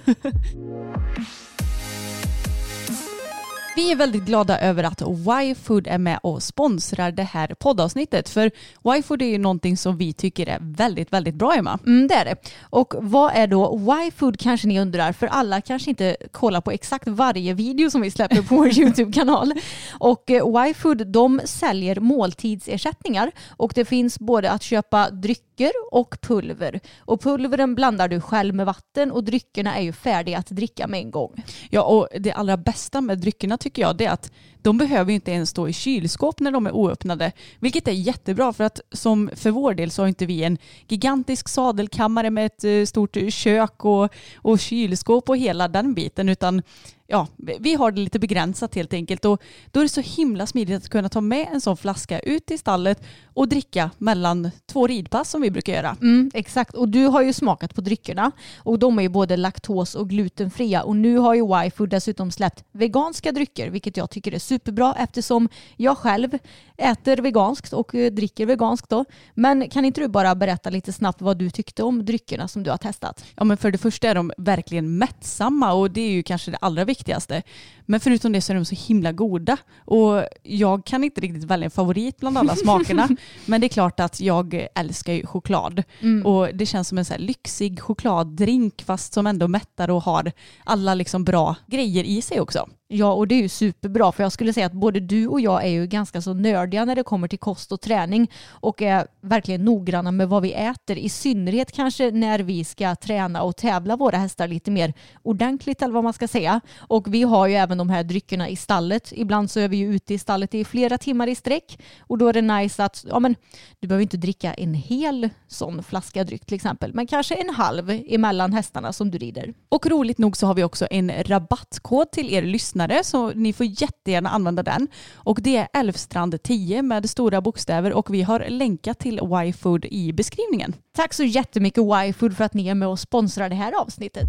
Vi är väldigt glada över att Y-Food är med och sponsrar det här poddavsnittet. För Y-Food är ju någonting som vi tycker är väldigt, väldigt bra Emma. Mm, det är det. Och vad är då Y-food kanske ni undrar? För alla kanske inte kollar på exakt varje video som vi släpper på vår YouTube-kanal. Och eh, Y-food de säljer måltidsersättningar och det finns både att köpa drycker och pulver. Och pulveren blandar du själv med vatten och dryckerna är ju färdiga att dricka med en gång. Ja, och det allra bästa med dryckerna tycker jag det är att de behöver ju inte ens stå i kylskåp när de är oöppnade. Vilket är jättebra för att som för vår del så har inte vi en gigantisk sadelkammare med ett eh, stort kök och, och kylskåp och hela den biten utan ja, vi har det lite begränsat helt enkelt och då är det så himla smidigt att kunna ta med en sån flaska ut i stallet och dricka mellan två ridpass som vi brukar göra. Mm, exakt, och du har ju smakat på dryckerna och de är ju både laktos och glutenfria och nu har ju Y-food dessutom släppt veganska drycker vilket jag tycker är superbra eftersom jag själv äter veganskt och eh, dricker veganskt då. Men kan inte du bara berätta lite snabbt vad du tyckte om dryckerna som du har testat? Ja men för det första är de verkligen mättsamma och det är ju kanske det allra viktigaste viktigaste. Men förutom det så är de så himla goda och jag kan inte riktigt välja en favorit bland alla smakerna. men det är klart att jag älskar ju choklad och det känns som en så lyxig chokladdrink fast som ändå mättar och har alla liksom bra grejer i sig också. Ja, och det är ju superbra för jag skulle säga att både du och jag är ju ganska så nördiga när det kommer till kost och träning och är verkligen noggranna med vad vi äter. I synnerhet kanske när vi ska träna och tävla våra hästar lite mer ordentligt eller vad man ska säga. Och vi har ju även de här dryckerna i stallet. Ibland så är vi ju ute i stallet i flera timmar i sträck och då är det nice att ja, men, du behöver inte dricka en hel sån flaska dryck till exempel, men kanske en halv emellan hästarna som du rider. Och roligt nog så har vi också en rabattkod till er lyssnare så ni får jättegärna använda den. Och det är Älvstrand10 med stora bokstäver och vi har länkat till Y-food i beskrivningen. Tack så jättemycket Y-food för att ni är med och sponsrar det här avsnittet.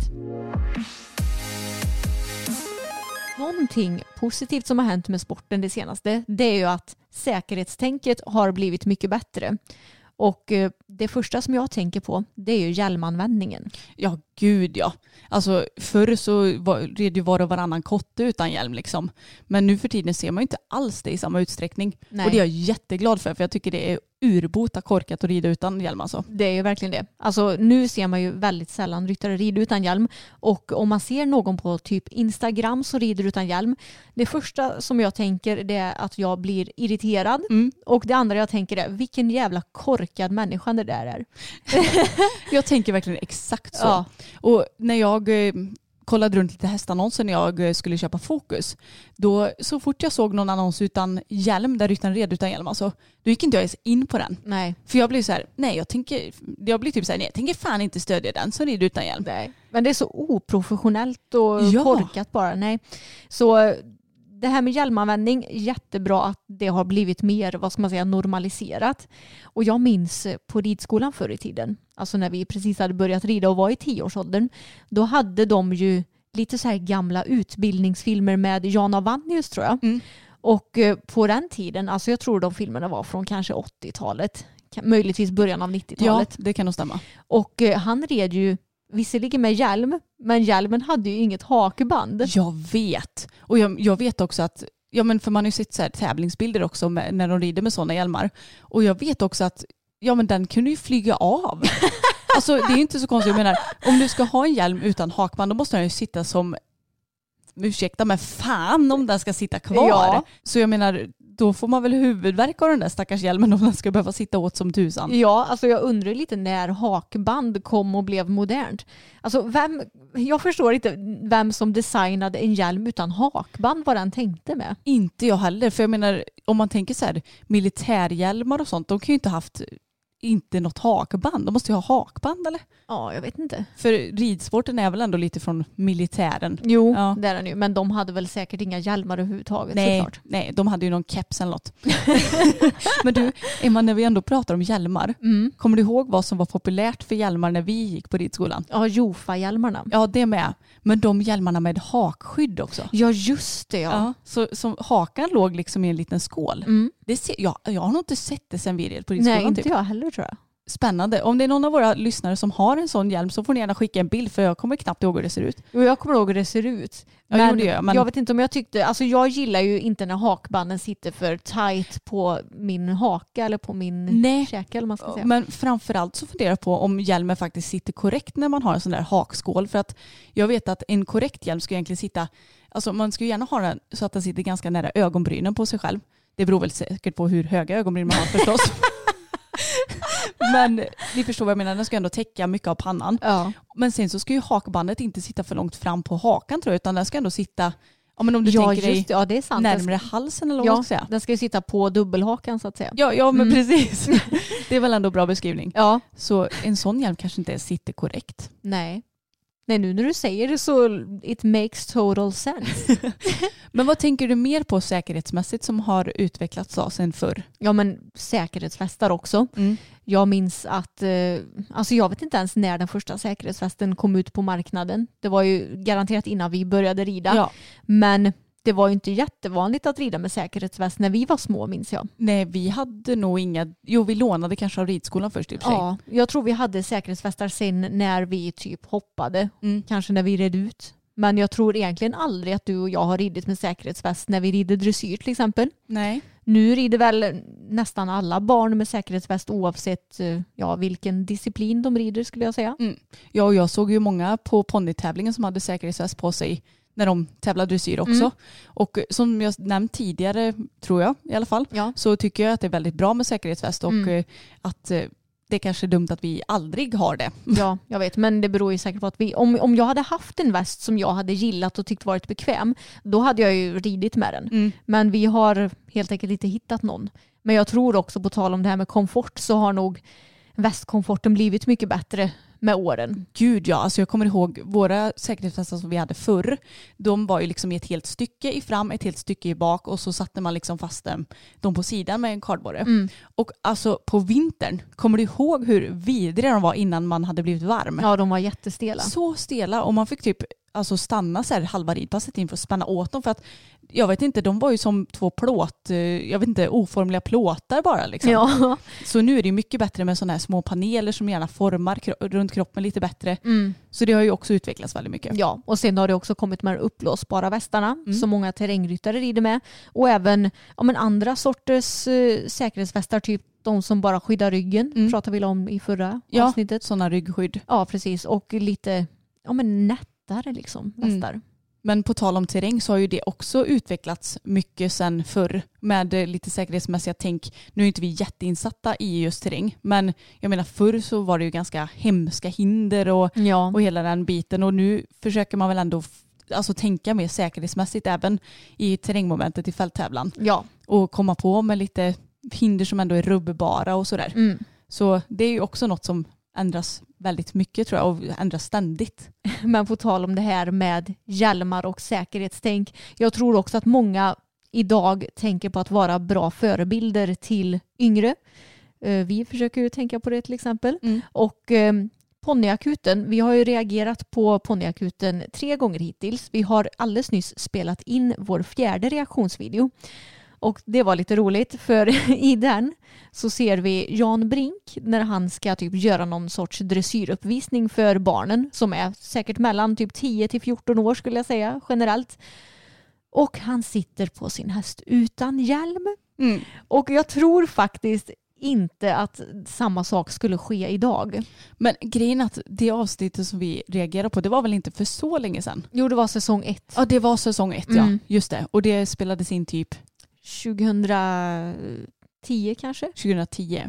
Någonting positivt som har hänt med sporten det senaste det är ju att säkerhetstänket har blivit mycket bättre. Och eh, det första som jag tänker på det är ju hjälmanvändningen. Ja, gud ja. Alltså förr så red ju var och varannan kotte utan hjälm liksom. Men nu för tiden ser man ju inte alls det i samma utsträckning. Nej. Och det är jag jätteglad för för jag tycker det är urbota korkat att rida utan hjälm alltså. Det är ju verkligen det. Alltså nu ser man ju väldigt sällan ryttare rida utan hjälm och om man ser någon på typ Instagram som rider utan hjälm, det första som jag tänker det är att jag blir irriterad Mm. och det andra jag tänker är vilken jävla korkad människa det där är. Jag tänker verkligen exakt så. Ja. Och när jag eh, kollade runt lite hästannonser när jag eh, skulle köpa Fokus. Då, så fort jag såg någon annons utan hjälm, där ryttaren red utan hjälm, alltså, då gick inte jag ens in på den. Nej. För jag blev så här, nej jag tänker, jag blir typ så här, nej jag tänker fan inte stödja den som rider utan hjälm. Nej. Men det är så oprofessionellt och Ja. korkat bara. Nej. Så det här med hjälmanvändning, jättebra att det har blivit mer vad ska man säga, normaliserat. Och jag minns på ridskolan förr i tiden, alltså när vi precis hade börjat rida och var i tioårsåldern, då hade de ju lite så här gamla utbildningsfilmer med Jan Avannius tror jag. Mm. Och eh, på den tiden, alltså jag tror de filmerna var från kanske 80-talet, ka- möjligtvis början av 90-talet. Ja, det kan nog stämma. Och eh, han red ju visserligen med hjälm, men hjälmen hade ju inget hakband. Jag vet. Och jag, jag vet också att, ja men för man har ju sett så tävlingsbilder också med, när de rider med sådana hjälmar. Och jag vet också att, ja men den kunde ju flyga av. alltså det är inte så konstigt, jag menar om du ska ha en hjälm utan hakband då måste den ju sitta som, ursäkta men fan om den ska sitta kvar. Ja. Så jag menar, då får man väl huvudvärk av den där stackars hjälmen om den ska behöva sitta åt som tusan. Ja, alltså jag undrar lite när hakband kom och blev modernt. Alltså vem, jag förstår inte vem som designade en hjälm utan hakband, vad den tänkte med. Inte jag heller, för jag menar om man tänker så här militärhjälmar och sånt, de kan ju inte ha haft inte något hakband. De måste ju ha hakband eller? Ja, jag vet inte. För ridsporten är väl ändå lite från militären? Jo, Ja. det är den ju. Men de hade väl säkert inga hjälmar överhuvudtaget Nej, såklart. nej, de hade ju någon keps eller något. Men du, Emma, när vi ändå pratar om hjälmar, Mm. kommer du ihåg vad som var populärt för hjälmar när vi gick på ridskolan? Ja, Jofa-hjälmarna. Ja, det med. Men de hjälmarna med hakskydd också. Ja, just det ja. Ja, så, så hakan låg liksom i en liten skål. Mm. Det ser, jag, jag har nog inte sett det sen vi red på ridskolan. Nej, inte typ. jag heller tror jag. Spännande. Om det är någon av våra lyssnare som har en sån hjälm så får ni gärna skicka en bild för jag kommer knappt ihåg hur det ser ut. Jo, jag kommer ihåg hur det ser ut. Ja, Men, jo, det gör jag, men- jag vet inte om jag tyckte, alltså jag gillar ju inte när hakbanden sitter för tight på min haka eller på min Nej. käke eller man ska säga. Men framförallt så funderar jag på om hjälmen faktiskt sitter korrekt när man har en sån där hakskål. För att jag vet att en korrekt hjälm ska egentligen sitta, alltså man ska ju gärna ha den så att den sitter ganska nära ögonbrynen på sig själv. Det beror väl säkert på hur höga ögonbryn man har förstås. Men ni förstår vad jag menar, den ska ändå täcka mycket av pannan. Ja. Men sen så ska ju hakbandet inte sitta för långt fram på hakan tror jag, utan den ska ändå sitta, ja men om du ja, tänker dig. Ja, det är sant. Närmare halsen eller vad man Ja, ska säga. den ska ju sitta på dubbelhakan så att säga. Ja, ja men Mm. precis. Det är väl ändå bra beskrivning. Ja, Så en sån hjälm kanske inte sitter korrekt. nej. Nej, nu när du säger det så it makes total sense. Men vad tänker du mer på säkerhetsmässigt som har utvecklats då sen förr? Ja, men säkerhetsvästar också. Jag minns att, eh, alltså jag vet inte ens när den första säkerhetsvästen kom ut på marknaden. Det var ju garanterat innan vi började rida. Ja. Men det var ju inte jättevanligt att rida med säkerhetsväst när vi var små minns jag. Nej, vi hade nog inga, jo vi lånade kanske av ridskolan först i och för sig. Ja, jag tror vi hade säkerhetsvästar sen när vi typ hoppade, Mm. kanske när vi red ut. Men jag tror egentligen aldrig att du och jag har ridit med säkerhetsväst när vi rider dressyr till exempel. Nej. Nu rider väl nästan alla barn med säkerhetsväst oavsett eh, ja, vilken disciplin de rider skulle jag säga. Ja, och jag såg ju många på ponnytävlingen som hade säkerhetsväst på sig när de tävlade dressyr också. Mm. Och som jag nämnt tidigare, tror jag i alla fall, Ja. så tycker jag att det är väldigt bra med säkerhetsväst och Mm. eh, att eh, det är kanske är dumt att vi aldrig har det. Ja, jag vet. Men det beror ju säkert på att vi, om, om jag hade haft en väst som jag hade gillat och tyckt varit bekväm, då hade jag ju ridit med den. Mm. Men vi har helt enkelt inte hittat någon. Men jag tror också på tal om det här med komfort så har nog västkomforten blivit mycket bättre med åren. Gud ja, alltså jag kommer ihåg våra säkerhetsvästar som vi hade förr. De var ju liksom i ett helt stycke i fram, ett helt stycke i bak och så satte man liksom fast dem, dem på sidan med en kardborre. Mm. Och alltså på vintern, kommer du ihåg hur vidriga de var innan man hade blivit varm? Ja, de var jättestela. Så stela och man fick typ alltså stanna så här halva ridpasset in för att spänna åt dem för att jag vet inte, de var ju som två plåt, eh, jag vet inte, oformliga plåtar bara liksom. Ja. Så nu är det mycket bättre med sådana här små paneler som gärna formar kro- runt kroppen lite bättre. Mm. Så det har ju också utvecklats väldigt mycket. Ja, och sen har det också kommit med uppblåsbara västarna Mm. som många terrängryttare rider med. Och även ja, men andra sorters eh, säkerhetsvästar, typ de som bara skyddar ryggen, Mm. pratade vi om i förra Ja. avsnittet. Sådana ryggskydd. Ja, precis. Och lite ja, men nättare liksom, Mm. västar. Men på tal om terräng så har ju det också utvecklats mycket sen förr med lite säkerhetsmässiga tänk. Nu är inte vi jätteinsatta i just terräng men jag menar förr så var det ju ganska hemska hinder och, Ja. och hela den biten och nu försöker man väl ändå alltså, tänka mer säkerhetsmässigt även i terrängmomentet i fälttävlan ja. och komma på med lite hinder som ändå är rubbbara och sådär. Mm. Så det är ju också något som ändras väldigt mycket tror jag och ändras ständigt. Men på tal om det här med hjälmar och säkerhetstänk. Jag tror också att många idag tänker på att vara bra förebilder till yngre. Eh, Vi försöker ju tänka på det till exempel. Mm. Och eh, Ponnyakuten, vi har ju reagerat på Ponnyakuten tre gånger hittills. Vi har alldeles nyss spelat in vår fjärde reaktionsvideo. Och det var lite roligt för i den så ser vi Jan Brink när han ska typ göra någon sorts dressyruppvisning för barnen som är säkert mellan typ 10 till 14 år skulle jag säga generellt. Och han sitter på sin häst utan hjälm. Mm. Och jag tror faktiskt inte att samma sak skulle ske idag. Men grejen att det avsnittet som vi reagerade på det var väl inte för så länge sedan? Jo, det var säsong ett. Ja det var säsong ett Mm. ja, just det. Och det spelades in typ 2010 kanske? 2010.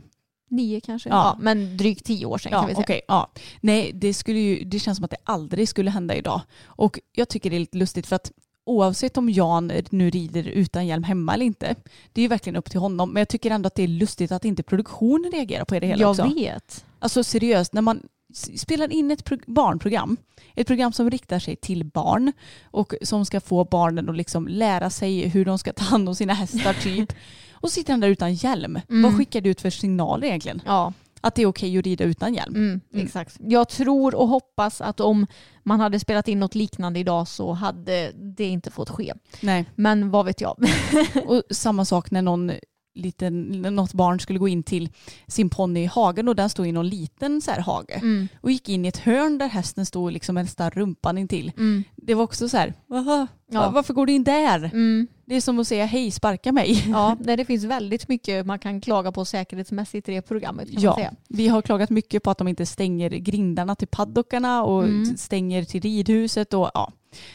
Nio kanske? Ja. Ja. men drygt tio år sedan Ja, kan vi säga. okej. ja. Nej, det, skulle ju, det känns som att det aldrig skulle hända idag. Och jag tycker det är lite lustigt för att oavsett om Jan nu rider utan hjälm hemma eller inte, det är ju verkligen upp till honom. Men jag tycker ändå att det är lustigt att inte produktionen reagerar på det hela Jag också. vet. Alltså seriöst, när man spelar in ett pro- barnprogram, ett program som riktar sig till barn och som ska få barnen att liksom lära sig hur de ska ta hand om sina hästar typ. Och sitter han där utan hjälm. Mm. Vad skickar du ut för signaler egentligen? Ja, Att det är okej att rida utan hjälm? mm, exakt. Jag tror och hoppas att om man hade spelat in något liknande idag så hade det inte fått ske. Nej. Men vad vet jag? Och samma sak när någon liten, något barn skulle gå in till sin ponny i hagen och den stod i någon liten så här hage Mm, och gick in i ett hörn där hästen stod liksom nästan rumpan intill. mm, Det var också så här, "Vaha, Ja. va- varför går du in där? mm. Det är som att säga hej, sparka mig. Ja, nej, det finns väldigt mycket man kan klaga på säkerhetsmässigt i det programmet Ja, vi har klagat mycket på att de inte stänger grindarna till paddockarna och Mm. stänger till ridhuset och ja.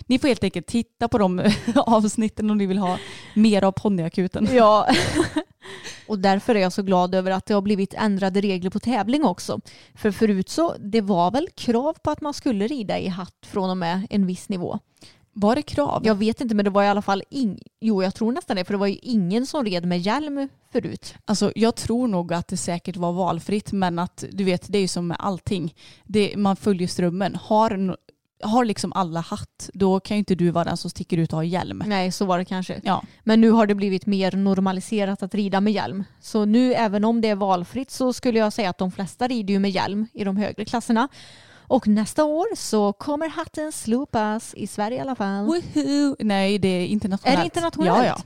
Ni får helt enkelt titta på de avsnitten om ni vill ha mer av ponnyakuten. Ja. och därför är jag så glad över att det har blivit ändrade regler på tävling också. För förut så, det var väl krav på att man skulle rida i hatt från och med en viss nivå. Var det krav? Jag vet inte men det var i alla fall ing... Jo jag tror nästan det för det var ju ingen som red med hjälm förut. Alltså, jag tror nog att det säkert var valfritt men att du vet det är ju som med allting. Det, man följer strömmen. Har, har liksom alla hatt då kan ju inte du vara den som sticker ut och har hjälm. Nej så var det kanske. Ja, Men nu har det blivit mer normaliserat att rida med hjälm. Så nu även om det är valfritt så skulle jag säga att de flesta rider ju med hjälm i de högre klasserna. Och nästa år så kommer hatten slopas i Sverige i alla fall. Woohoo! Nej, det är internationellt. Är det internationellt? Ja, ja.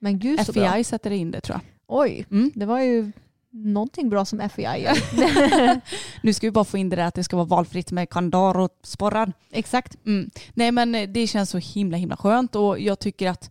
Men gud så bra. FBI sätter in det tror jag. Oj, Mm. det var ju någonting bra som FBI gör. Nu ska vi bara få in det där att det ska vara valfritt med kandar och sporrar. Exakt. Mm. Nej men eh, det känns så himla himla skönt och jag tycker att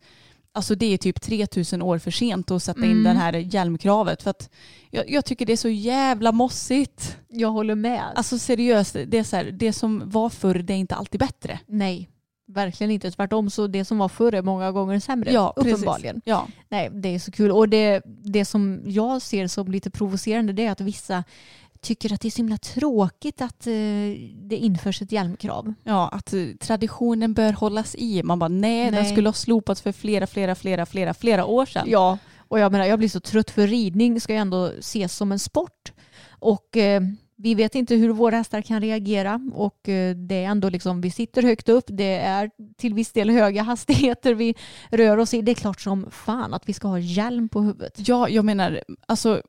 alltså det är typ 3000 år för sent att sätta in Mm. den här hjälmkravet för att jag, jag tycker det är så jävla mossigt. Jag håller med. Alltså seriöst, det är så här, det som var förr det är inte alltid bättre. Nej, verkligen inte. Tvärtom så det som var förr är många gånger sämre. Ja, uppenbarligen. Ja. Nej, det är så kul. Och det, det som jag ser som lite provocerande det är att vissa tycker att det är så himla tråkigt att eh, det införs ett hjälmkrav. ja, att eh, traditionen bör hållas i. Man bara nej, den Nej. skulle ha slopats för flera, flera, flera, flera, flera år sedan. Ja, och jag menar jag blir så trött för ridning ska ju ändå ses som en sport. Och eh, vi vet inte hur våra hästar kan reagera och eh, det är ändå liksom, vi sitter högt upp, det är till viss del höga hastigheter vi rör oss i. Det är klart som fan att vi ska ha hjälm på huvudet. Ja, jag menar, alltså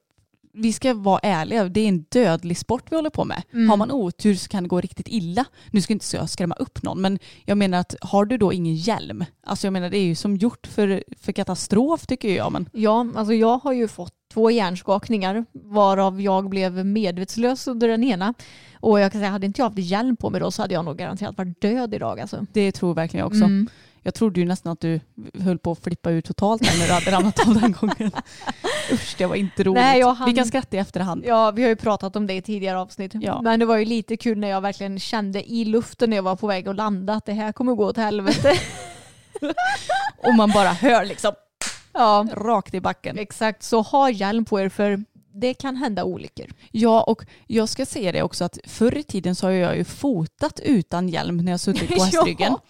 vi ska vara ärliga, det är en dödlig sport vi håller på med. Mm. Har man otur så kan det gå riktigt illa. Nu ska inte jag skrämma upp någon, men jag menar att har du då ingen hjälm, alltså jag menar det är ju som gjort för, för katastrof tycker jag. Men Ja, alltså jag har ju fått två hjärnskakningar varav jag blev medvetslös under den ena. Och jag kan säga, hade inte jag haft hjälm på mig då så hade jag nog garanterat varit död idag. Alltså. det tror verkligen jag också. Mm. Jag trodde ju nästan att du höll på att flippa ut totalt när du hade ramlat av den gången. Usch, det var inte roligt. Nej, hann- Vi kan skratta i efterhand. Ja, vi har ju pratat om det i tidigare avsnitt. Ja. Men det var ju lite kul när jag verkligen kände i luften när jag var på väg att landa att det här kommer gå åt helvete. Och man bara hör liksom ja, rakt i backen. exakt. Så ha hjälm på er för det kan hända olyckor. Ja, och jag ska säga det också att förr i tiden så har jag ju fotat utan hjälm när jag suttit på hästryggen. Ja.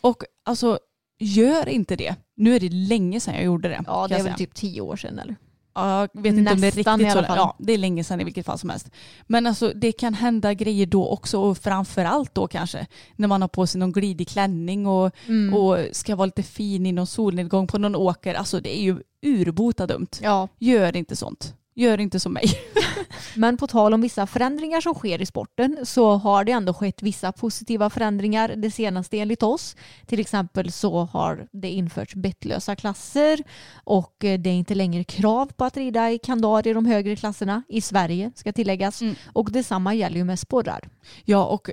Och alltså, gör inte det. Nu är det länge sedan jag gjorde det. Ja, det är väl typ tio år sedan eller? Ja, jag vet inte om det är Nästan riktigt så. Ja, det är länge sedan i vilket fall som helst. Men alltså det kan hända grejer då också och framförallt då kanske när man har på sig någon glidig klänning och, Mm. och ska vara lite fin i någon solnedgång på någon åker. Alltså det är ju urbota dumt. Ja, Gör inte sånt. Gör inte som mig. men på tal om vissa förändringar som sker i sporten så har det ändå skett vissa positiva förändringar det senaste enligt oss. Till exempel så har det införts bettlösa klasser och eh, det är inte längre krav på att rida i kandar i de högre klasserna i Sverige ska tilläggas. Mm. Och detsamma gäller ju med sporrar. Ja och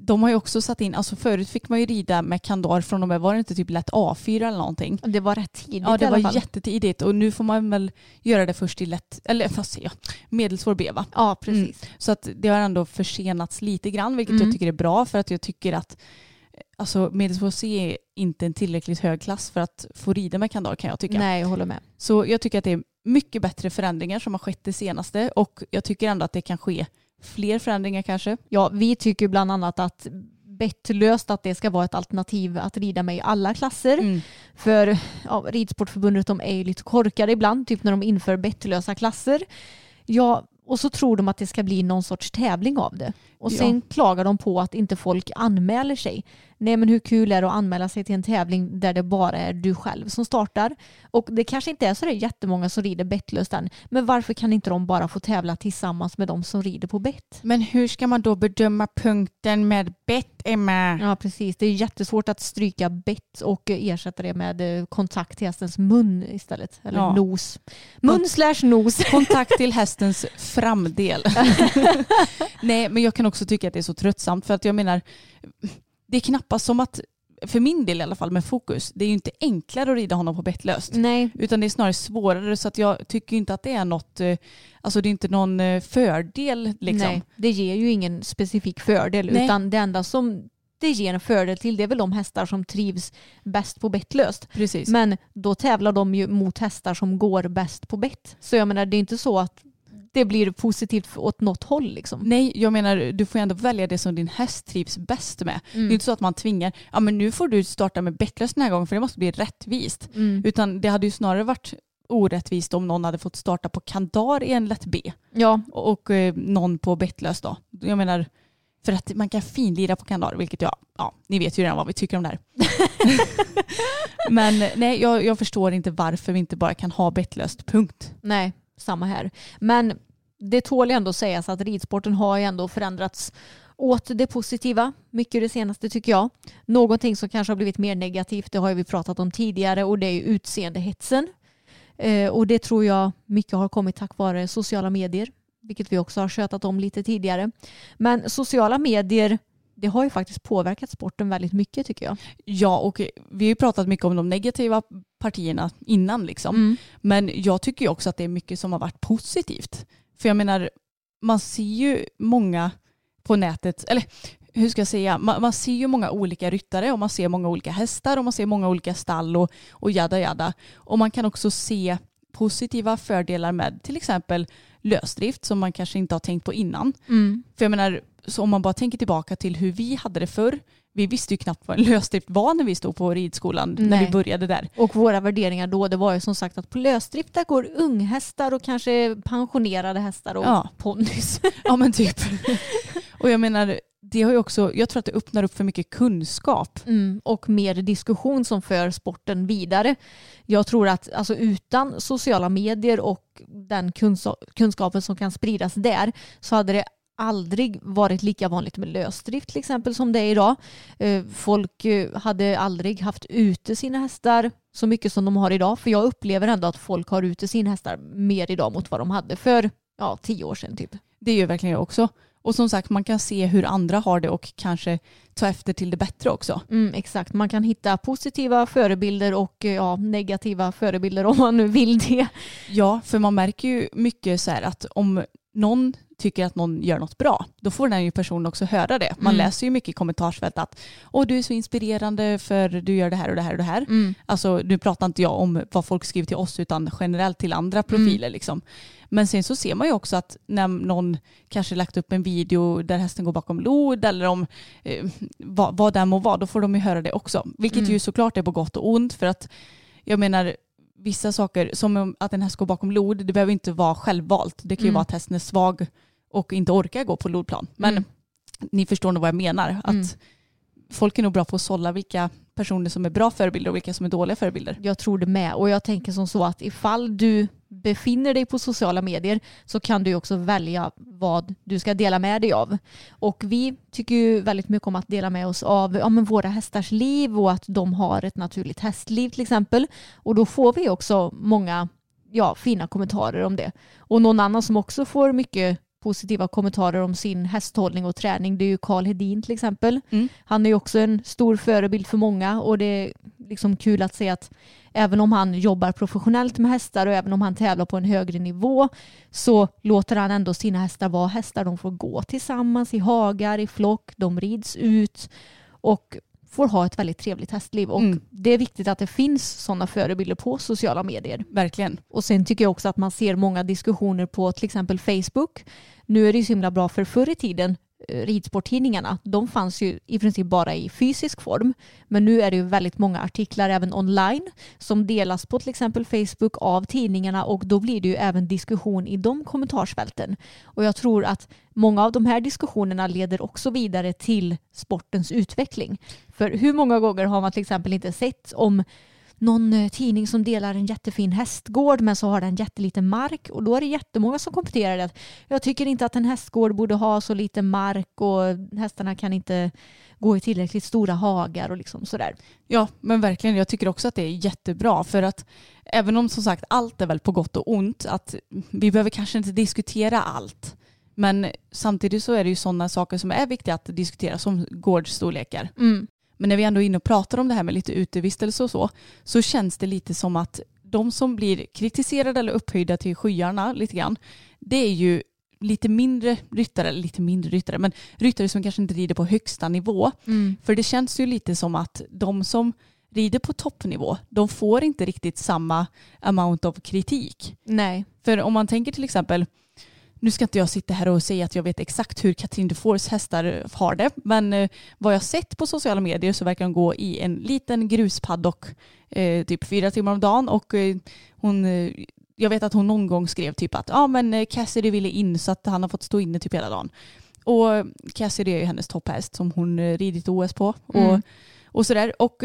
de har ju också satt in, alltså förut fick man ju rida med kandar från och med, var det inte typ lätt A4 eller någonting? Det var rätt tidigt Ja det i alla var fall. jättetidigt och nu får man väl göra det först i lätt, eller vad säger jag, medelsvår B va? Ja, precis. Så att det har ändå försenats lite grann vilket Mm. jag tycker är bra för att jag tycker att alltså, medelsvår C är inte en tillräckligt hög klass för att få rida med kandar kan jag tycka. Nej, jag håller med. Så jag tycker att det är mycket bättre förändringar som har skett det senaste och jag tycker ändå att det kan ske fler förändringar kanske. Ja, vi tycker bland annat att bettlöst att det ska vara ett alternativ att rida med i alla klasser. Mm. För ja, Ridsportförbundet de är ju lite korkade ibland, typ när de inför bettlösa klasser. Ja, och så tror de att det ska bli någon sorts tävling av det. Och Ja. sen klagar de på att inte folk anmäler sig. Nej men hur kul är det att anmäla sig till en tävling där det bara är du själv som startar? Och det kanske inte är så där jättemånga som rider bettlöst än. Men varför kan inte de bara få tävla tillsammans med de som rider på bett? Men hur ska man då bedöma punkten med bett Emma? Ja precis, det är jättesvårt att stryka bett och ersätta det med eh, kontakt till hästens mun istället. Eller Ja. nos. Mun slash nos. Kontakt till hästens framdel. Nej, men jag kan också tycka att det är så tröttsamt för att jag menar, det är knappast som att, för min del i alla fall med fokus, det är ju inte enklare att rida honom på bettlöst. Nej, Utan det är snarare svårare så att jag tycker inte att det är något, eh, alltså det är inte någon eh, fördel liksom. nej, det ger ju ingen specifik fördel Nej. utan det enda som det ger en fördel till det är väl de hästar som trivs bäst på bettlöst. Precis. Men då tävlar de ju mot hästar som går bäst på bett. Så jag menar det är inte så att det blir positivt åt något håll liksom. Nej, jag menar du får ju ändå välja det som din häst trivs bäst med. Det är inte så att man tvingar, ja men nu får du starta med bettlöst den här gången för det måste bli rättvist. Mm. Utan det hade ju snarare varit orättvist om någon hade fått starta på kandar i en lätt B Ja, och, och eh, någon på bettlös då. Jag menar, för att man kan finlira på kandar, vilket jag, ja, ni vet ju redan vad vi tycker om det här. Men nej, jag, jag förstår inte varför vi inte bara kan ha bettlöst, punkt. Nej, samma här. Men det tål ändå ändå sägas att ridsporten har ju ändå förändrats åt det positiva mycket det senaste tycker jag. Någonting som kanske har blivit mer negativt det har vi pratat om tidigare och det är utseendehetsen. Eh, och det tror jag mycket har kommit tack vare sociala medier, vilket vi också har skötat om lite tidigare. Men sociala medier det har ju faktiskt påverkat sporten väldigt mycket tycker jag. Ja, och vi har ju pratat mycket om de negativa partierna innan liksom. Mm. Men jag tycker ju också att det är mycket som har varit positivt. För jag menar, man ser ju många på nätet, eller hur ska jag säga, man, man ser ju många olika ryttare och man ser många olika hästar och man ser många olika stall och, och jada jada. Och man kan också se positiva fördelar med till exempel lösdrift som man kanske inte har tänkt på innan. Mm. För jag menar, så om man bara tänker tillbaka till hur vi hade det förr, vi visste ju knappt vad en lösdrift var när vi stod på ridskolan när Nej. vi började där. Och våra värderingar då, det var ju som sagt att på lösdrift där går unghästar och kanske pensionerade hästar och Ja. ponnys. Ja men typ. och jag menar, det har ju också, jag tror att det öppnar upp för mycket kunskap. Mm, och mer diskussion som för sporten vidare. Jag tror att alltså, utan sociala medier och den kunskapen som kan spridas där så hade det aldrig varit lika vanligt med lösdrift till exempel som det är idag. Eh, Folk eh, hade aldrig haft ute sina hästar så mycket som de har idag. För jag upplever ändå att folk har ute sina hästar mer idag mot vad de hade för ja, tio år sedan typ. Det gör verkligen jag också. Och som sagt, man kan se hur andra har det och kanske ta efter till det bättre också. Mm, exakt, man kan hitta positiva förebilder och ja, negativa förebilder om man nu vill det. Ja, för man märker ju mycket så här att om någon tycker att någon gör något bra, då får den ju personen också höra det. Man Mm. läser ju mycket i kommentarsfält att Åh, du är så inspirerande för du gör det här och det här och det här. Mm. Alltså nu pratar inte jag om vad folk skriver till oss utan generellt till andra profiler. Liksom. Men sen så ser man ju också att när någon kanske lagt upp en video där hästen går bakom lod eller om eh, vad, vad det må vara, då får de ju höra det också. Vilket Mm. ju såklart är på gott och ont för att jag menar vissa saker som om att en häst går bakom lod, det behöver inte vara självvalt. Det kan ju Mm. vara att hästen är svag och inte orkar gå på lodplan. Men Mm. ni förstår nog vad jag menar. Att Mm. folk är nog bra på att sålla vilka personer som är bra förebilder och vilka som är dåliga förebilder. Jag tror det med och jag tänker som så att ifall du befinner dig på sociala medier så kan du också välja vad du ska dela med dig av. Och vi tycker ju väldigt mycket om att dela med oss av ja, men våra hästars liv och att de har ett naturligt hästliv till exempel. Och då får vi också många ja, fina kommentarer om det. Och någon annan som också får mycket positiva kommentarer om sin hästhållning och träning det är ju Karl Hedin till exempel. Mm. Han är ju också en stor förebild för många och det är liksom kul att se att även om han jobbar professionellt med hästar och även om han tävlar på en högre nivå så låter han ändå sina hästar vara hästar. De får gå tillsammans i hagar, i flock, de rids ut och får ha ett väldigt trevligt hästliv. Och Mm. det är viktigt att det finns sådana förebilder på sociala medier. Verkligen. Och sen tycker jag också att man ser många diskussioner på till exempel Facebook. Nu är det ju så himla bra för förr i tiden eh, ridsporttidningarna, de fanns ju i princip bara i fysisk form. Men nu är det ju väldigt många artiklar även online som delas på till exempel Facebook av tidningarna och då blir det ju även diskussion i de kommentarsfälten. Och jag tror att många av de här diskussionerna leder också vidare till sportens utveckling. För hur många gånger har man till exempel inte sett om någon eh, tidning som delar en jättefin hästgård men så har den jätteliten mark och då är det jättemånga som kommenterar det. Jag tycker inte att en hästgård borde ha så lite mark och hästarna kan inte gå i tillräckligt stora hagar och liksom sådär. Ja, men verkligen. Jag tycker också att det är jättebra för att även om som sagt allt är väl på gott och ont, att vi behöver kanske inte diskutera allt. Men samtidigt så är det ju sådana saker som är viktiga att diskutera som gårdsstorlekar. Mm. Men när vi ändå är inne och pratar om det här med lite utevistelse och så, så känns det lite som att de som blir kritiserade eller upphöjda till skyarna lite grann, det är ju lite mindre ryttare, eller lite mindre ryttare, men ryttare som kanske inte rider på högsta nivå. Mm. För det känns ju lite som att de som rider på toppnivå, de får inte riktigt samma amount of kritik. Nej. För om man tänker till exempel, nu ska inte jag sitta här och säga att jag vet exakt hur Katrin Dufours hästar har det, men eh, vad jag sett på sociala medier så verkar de gå i en liten gruspaddock eh, typ fyra timmar om dagen och eh, hon jag vet att hon någon gång skrev typ att ja men Cassidy ville in så att han har fått stå inne typ hela dagen. Och Cassidy är ju hennes topphäst som hon ridit OS på. Och, Mm. och sådär. Och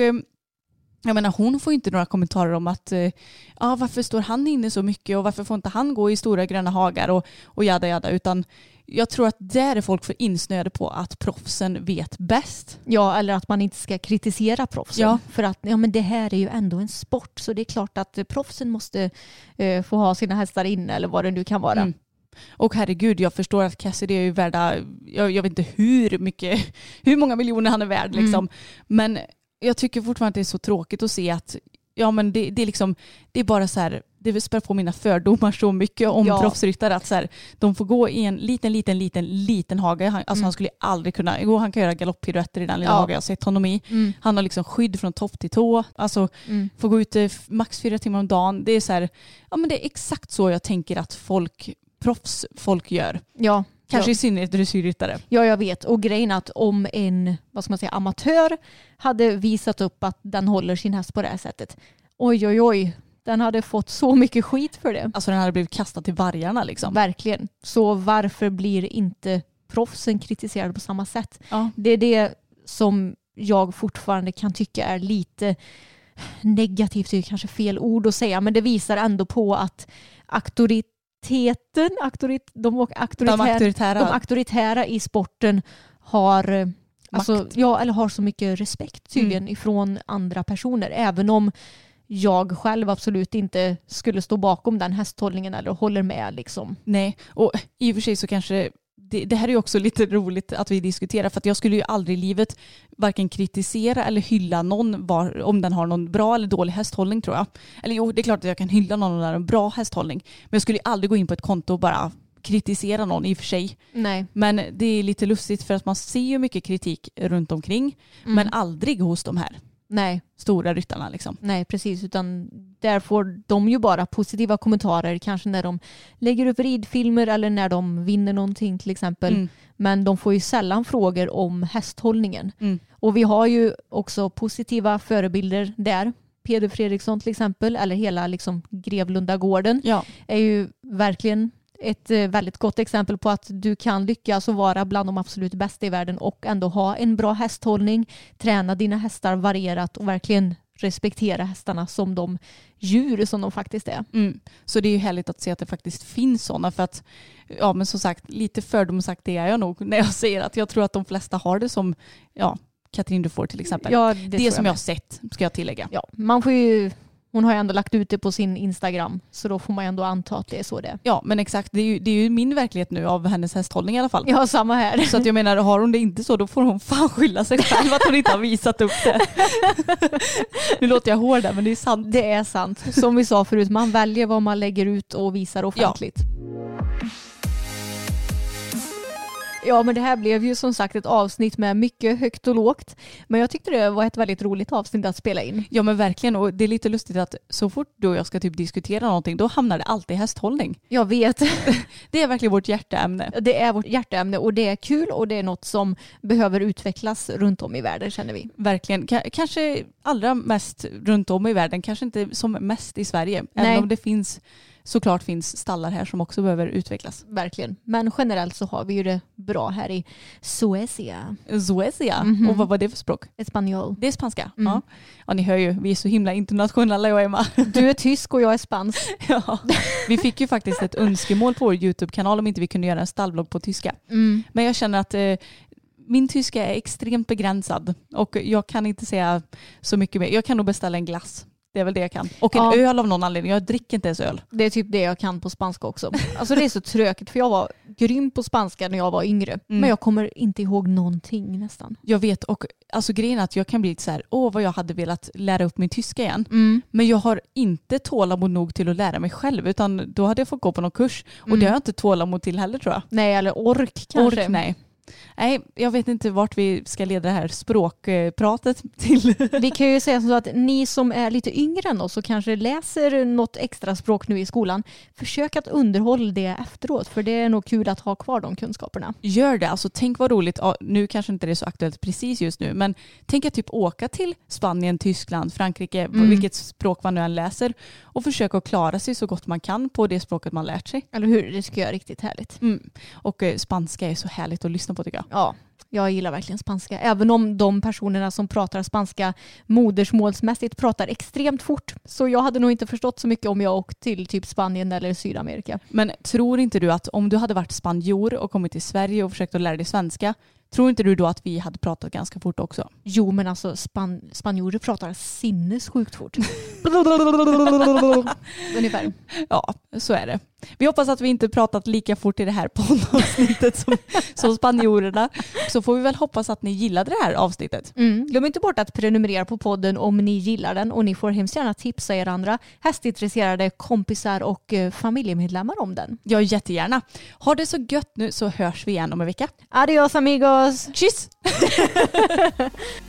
jag menar hon får inte några kommentarer om att eh, ja, varför står han inne så mycket och varför får inte han gå i stora gröna hagar och, och jada jada utan jag tror att där är folk för insnöade på att proffsen vet bäst. Ja, eller att man inte ska kritisera proffsen. Ja. För att ja, men det här är ju ändå en sport så det är klart att eh, proffsen måste eh, få ha sina hästar inne eller vad det nu kan vara. Mm. Och herregud, jag förstår att Cassidy är ju värda, jag, jag vet inte hur mycket, hur många miljoner han är värd liksom. Men jag tycker fortfarande att det är så tråkigt att se att, ja men det, det är liksom, det är bara så här, det spär på mina fördomar så mycket om Ja. proffsryttare att så här, de får gå i en liten, liten, liten, liten hage. Han, alltså Mm. han skulle aldrig kunna, jo han kan göra galopppiruetter i den lilla Ja. hagen jag har sett honom i. Mm. Han har liksom skydd från topp till tå. Alltså Mm. får gå ute f- max fyra timmar om dagen. Det är så här, ja men det är exakt så jag tänker att folk, proffsfolk gör. Ja. Kanske ja. i synnerhet dressyrryttare. Ja, jag vet. Och grejen är att om en vad ska man säga, amatör hade visat upp att den håller sin häst på det här sättet, oj, oj, oj, den hade fått så mycket skit för det. Alltså den hade blivit kastad till vargarna liksom. Verkligen. Så varför blir inte proffsen kritiserade på samma sätt? Ja. Det är det som jag fortfarande kan tycka är lite negativt, det är kanske fel ord att säga, men det visar ändå på att auktoriteten, auktorit, de, auktoritär, De auktoritära. de auktoritära i sporten har, eh, alltså, ja, eller har så mycket respekt tydligen ifrån andra personer. Även om jag själv absolut inte skulle stå bakom den hästhållningen eller håller med. Liksom. Nej, och i och för sig så kanske det, det här är också lite roligt att vi diskuterar för att jag skulle ju aldrig i livet varken kritisera eller hylla någon var, om den har någon bra eller dålig hästhållning tror jag. Eller jo, det är klart att jag kan hylla någon om den har en bra hästhållning. Men jag skulle ju aldrig gå in på ett konto och bara kritisera någon i och för sig. Nej. Men det är lite lustigt för att man ser ju mycket kritik runt omkring Mm. men aldrig hos de här Nej, stora ryttarna liksom. nej, precis. Utan där får de ju bara positiva kommentarer, kanske när de lägger upp ridfilmer eller när de vinner någonting till exempel. Mm. Men de får ju sällan frågor om hästhållningen. Mm. Och vi har ju också positiva förebilder där. Peder Fredriksson till exempel, eller hela liksom Grevlundagården Ja, är ju verkligen ett eh, väldigt gott exempel på att du kan lyckas och vara bland de absolut bästa i världen och ändå ha en bra hästhållning, träna dina hästar varierat och verkligen respektera hästarna som de djur som de faktiskt är. mm. så det är ju härligt att se att det faktiskt finns sådana för att ja men som sagt lite fördomsaktig är jag nog när jag säger att jag tror att de flesta har det som ja Katrin Dufour till exempel. Ja, det det tror som jag har sett ska jag tillägga. Ja, man får ju, hon har ju ändå lagt ut det på sin Instagram så då får man ju ändå anta att det är så det är. Ja men exakt det är, ju, det är ju min verkliget nu av hennes hästhållning i alla fall. Ja, samma här. Så att jag menar, har hon det inte så då får hon fan skylla sig själv att hon inte har visat upp det. nu låter jag hård där men det är sant. Det är sant. Som vi sa förut, man väljer vad man lägger ut och visar offentligt. Ja men det här blev ju som sagt ett avsnitt med mycket högt och lågt. Men jag tyckte det var ett väldigt roligt avsnitt att spela in. Ja men verkligen och det är lite lustigt att så fort du och jag ska typ diskutera någonting då hamnar det alltid i hästhållning. Jag vet, Det är verkligen vårt hjärteämne. det är vårt hjärteämne och det är kul och det är något som behöver utvecklas runt om i världen känner vi. Verkligen. Ka- kanske allra mest runt om i världen, kanske inte som mest i Sverige. Nej. Även om det finns såklart finns stallar här som också behöver utvecklas. Verkligen. Men generellt så har vi ju det bra här i Suecia. Suecia. Mhm. Och vad var det för språk? Espanol. Det är spanska. Mm. Ja. ja, ni hör ju, vi är så himla internationella jag och Emma. Du är tysk och jag är spansk. ja. Vi fick ju faktiskt ett önskemål på vår YouTube-kanal om inte vi kunde göra en stallblogg på tyska. Mm. Men jag känner att eh, min tyska är extremt begränsad och jag kan inte säga så mycket mer. Jag kan nog beställa en glass. Det är väl det jag kan. Och en Ja. öl av någon anledning. Jag dricker inte ens öl. Det är typ det jag kan på spanska också. Alltså det är så tråkigt för jag var grym på spanska när jag var yngre. Mm. Men jag kommer inte ihåg någonting nästan. Jag vet och alltså grejen är att jag kan bli lite så här, åh vad jag hade velat lära upp min tyska igen. Mm. Men jag har inte tålamod nog till att lära mig själv utan då hade jag fått gå på någon kurs. Och Mm. det har jag inte tålamod till heller tror jag. Nej, eller ork kanske. Ork, nej. Nej, jag vet inte vart vi ska leda det här språkpratet till. Vi kan ju säga så att ni som är lite yngre än oss och kanske läser något extra språk nu i skolan, försök att underhålla det efteråt för det är nog kul att ha kvar de kunskaperna. Gör det, alltså tänk vad roligt, ja, nu kanske inte det är så aktuellt precis just nu, men tänk att typ åka till Spanien, Tyskland, Frankrike, Mm. vilket språk man nu än läser och försöka att klara sig så gott man kan på det språket man lärt sig. Eller hur? Det tycker jag är riktigt härligt. Mm. Och eh, spanska är så härligt att lyssna på tycker jag. Ja, jag gillar verkligen spanska. Även om de personerna som pratar spanska modersmålsmässigt pratar extremt fort. Så jag hade nog inte förstått så mycket om jag åkt till typ Spanien eller Sydamerika. Men tror inte du att om du hade varit spanjor och kommit till Sverige och försökt att lära dig svenska, tror inte du då att vi hade pratat ganska fort också? Jo, men alltså span spanjorer pratar sinnessjukt fort. Ungefär. Ja, så är det. Vi hoppas att vi inte pratat lika fort i det här poddavsnittet som, som spanjorerna. Så får vi väl hoppas att ni gillade det här avsnittet. Mm. Glöm inte bort att prenumerera på podden om ni gillar den och ni får hemskt gärna tipsa er andra hästintresserade kompisar och eh, familjemedlemmar om den. Ja, jättegärna. Ha det så gött nu så hörs vi igen om en vecka. Adios amigos! Tjus!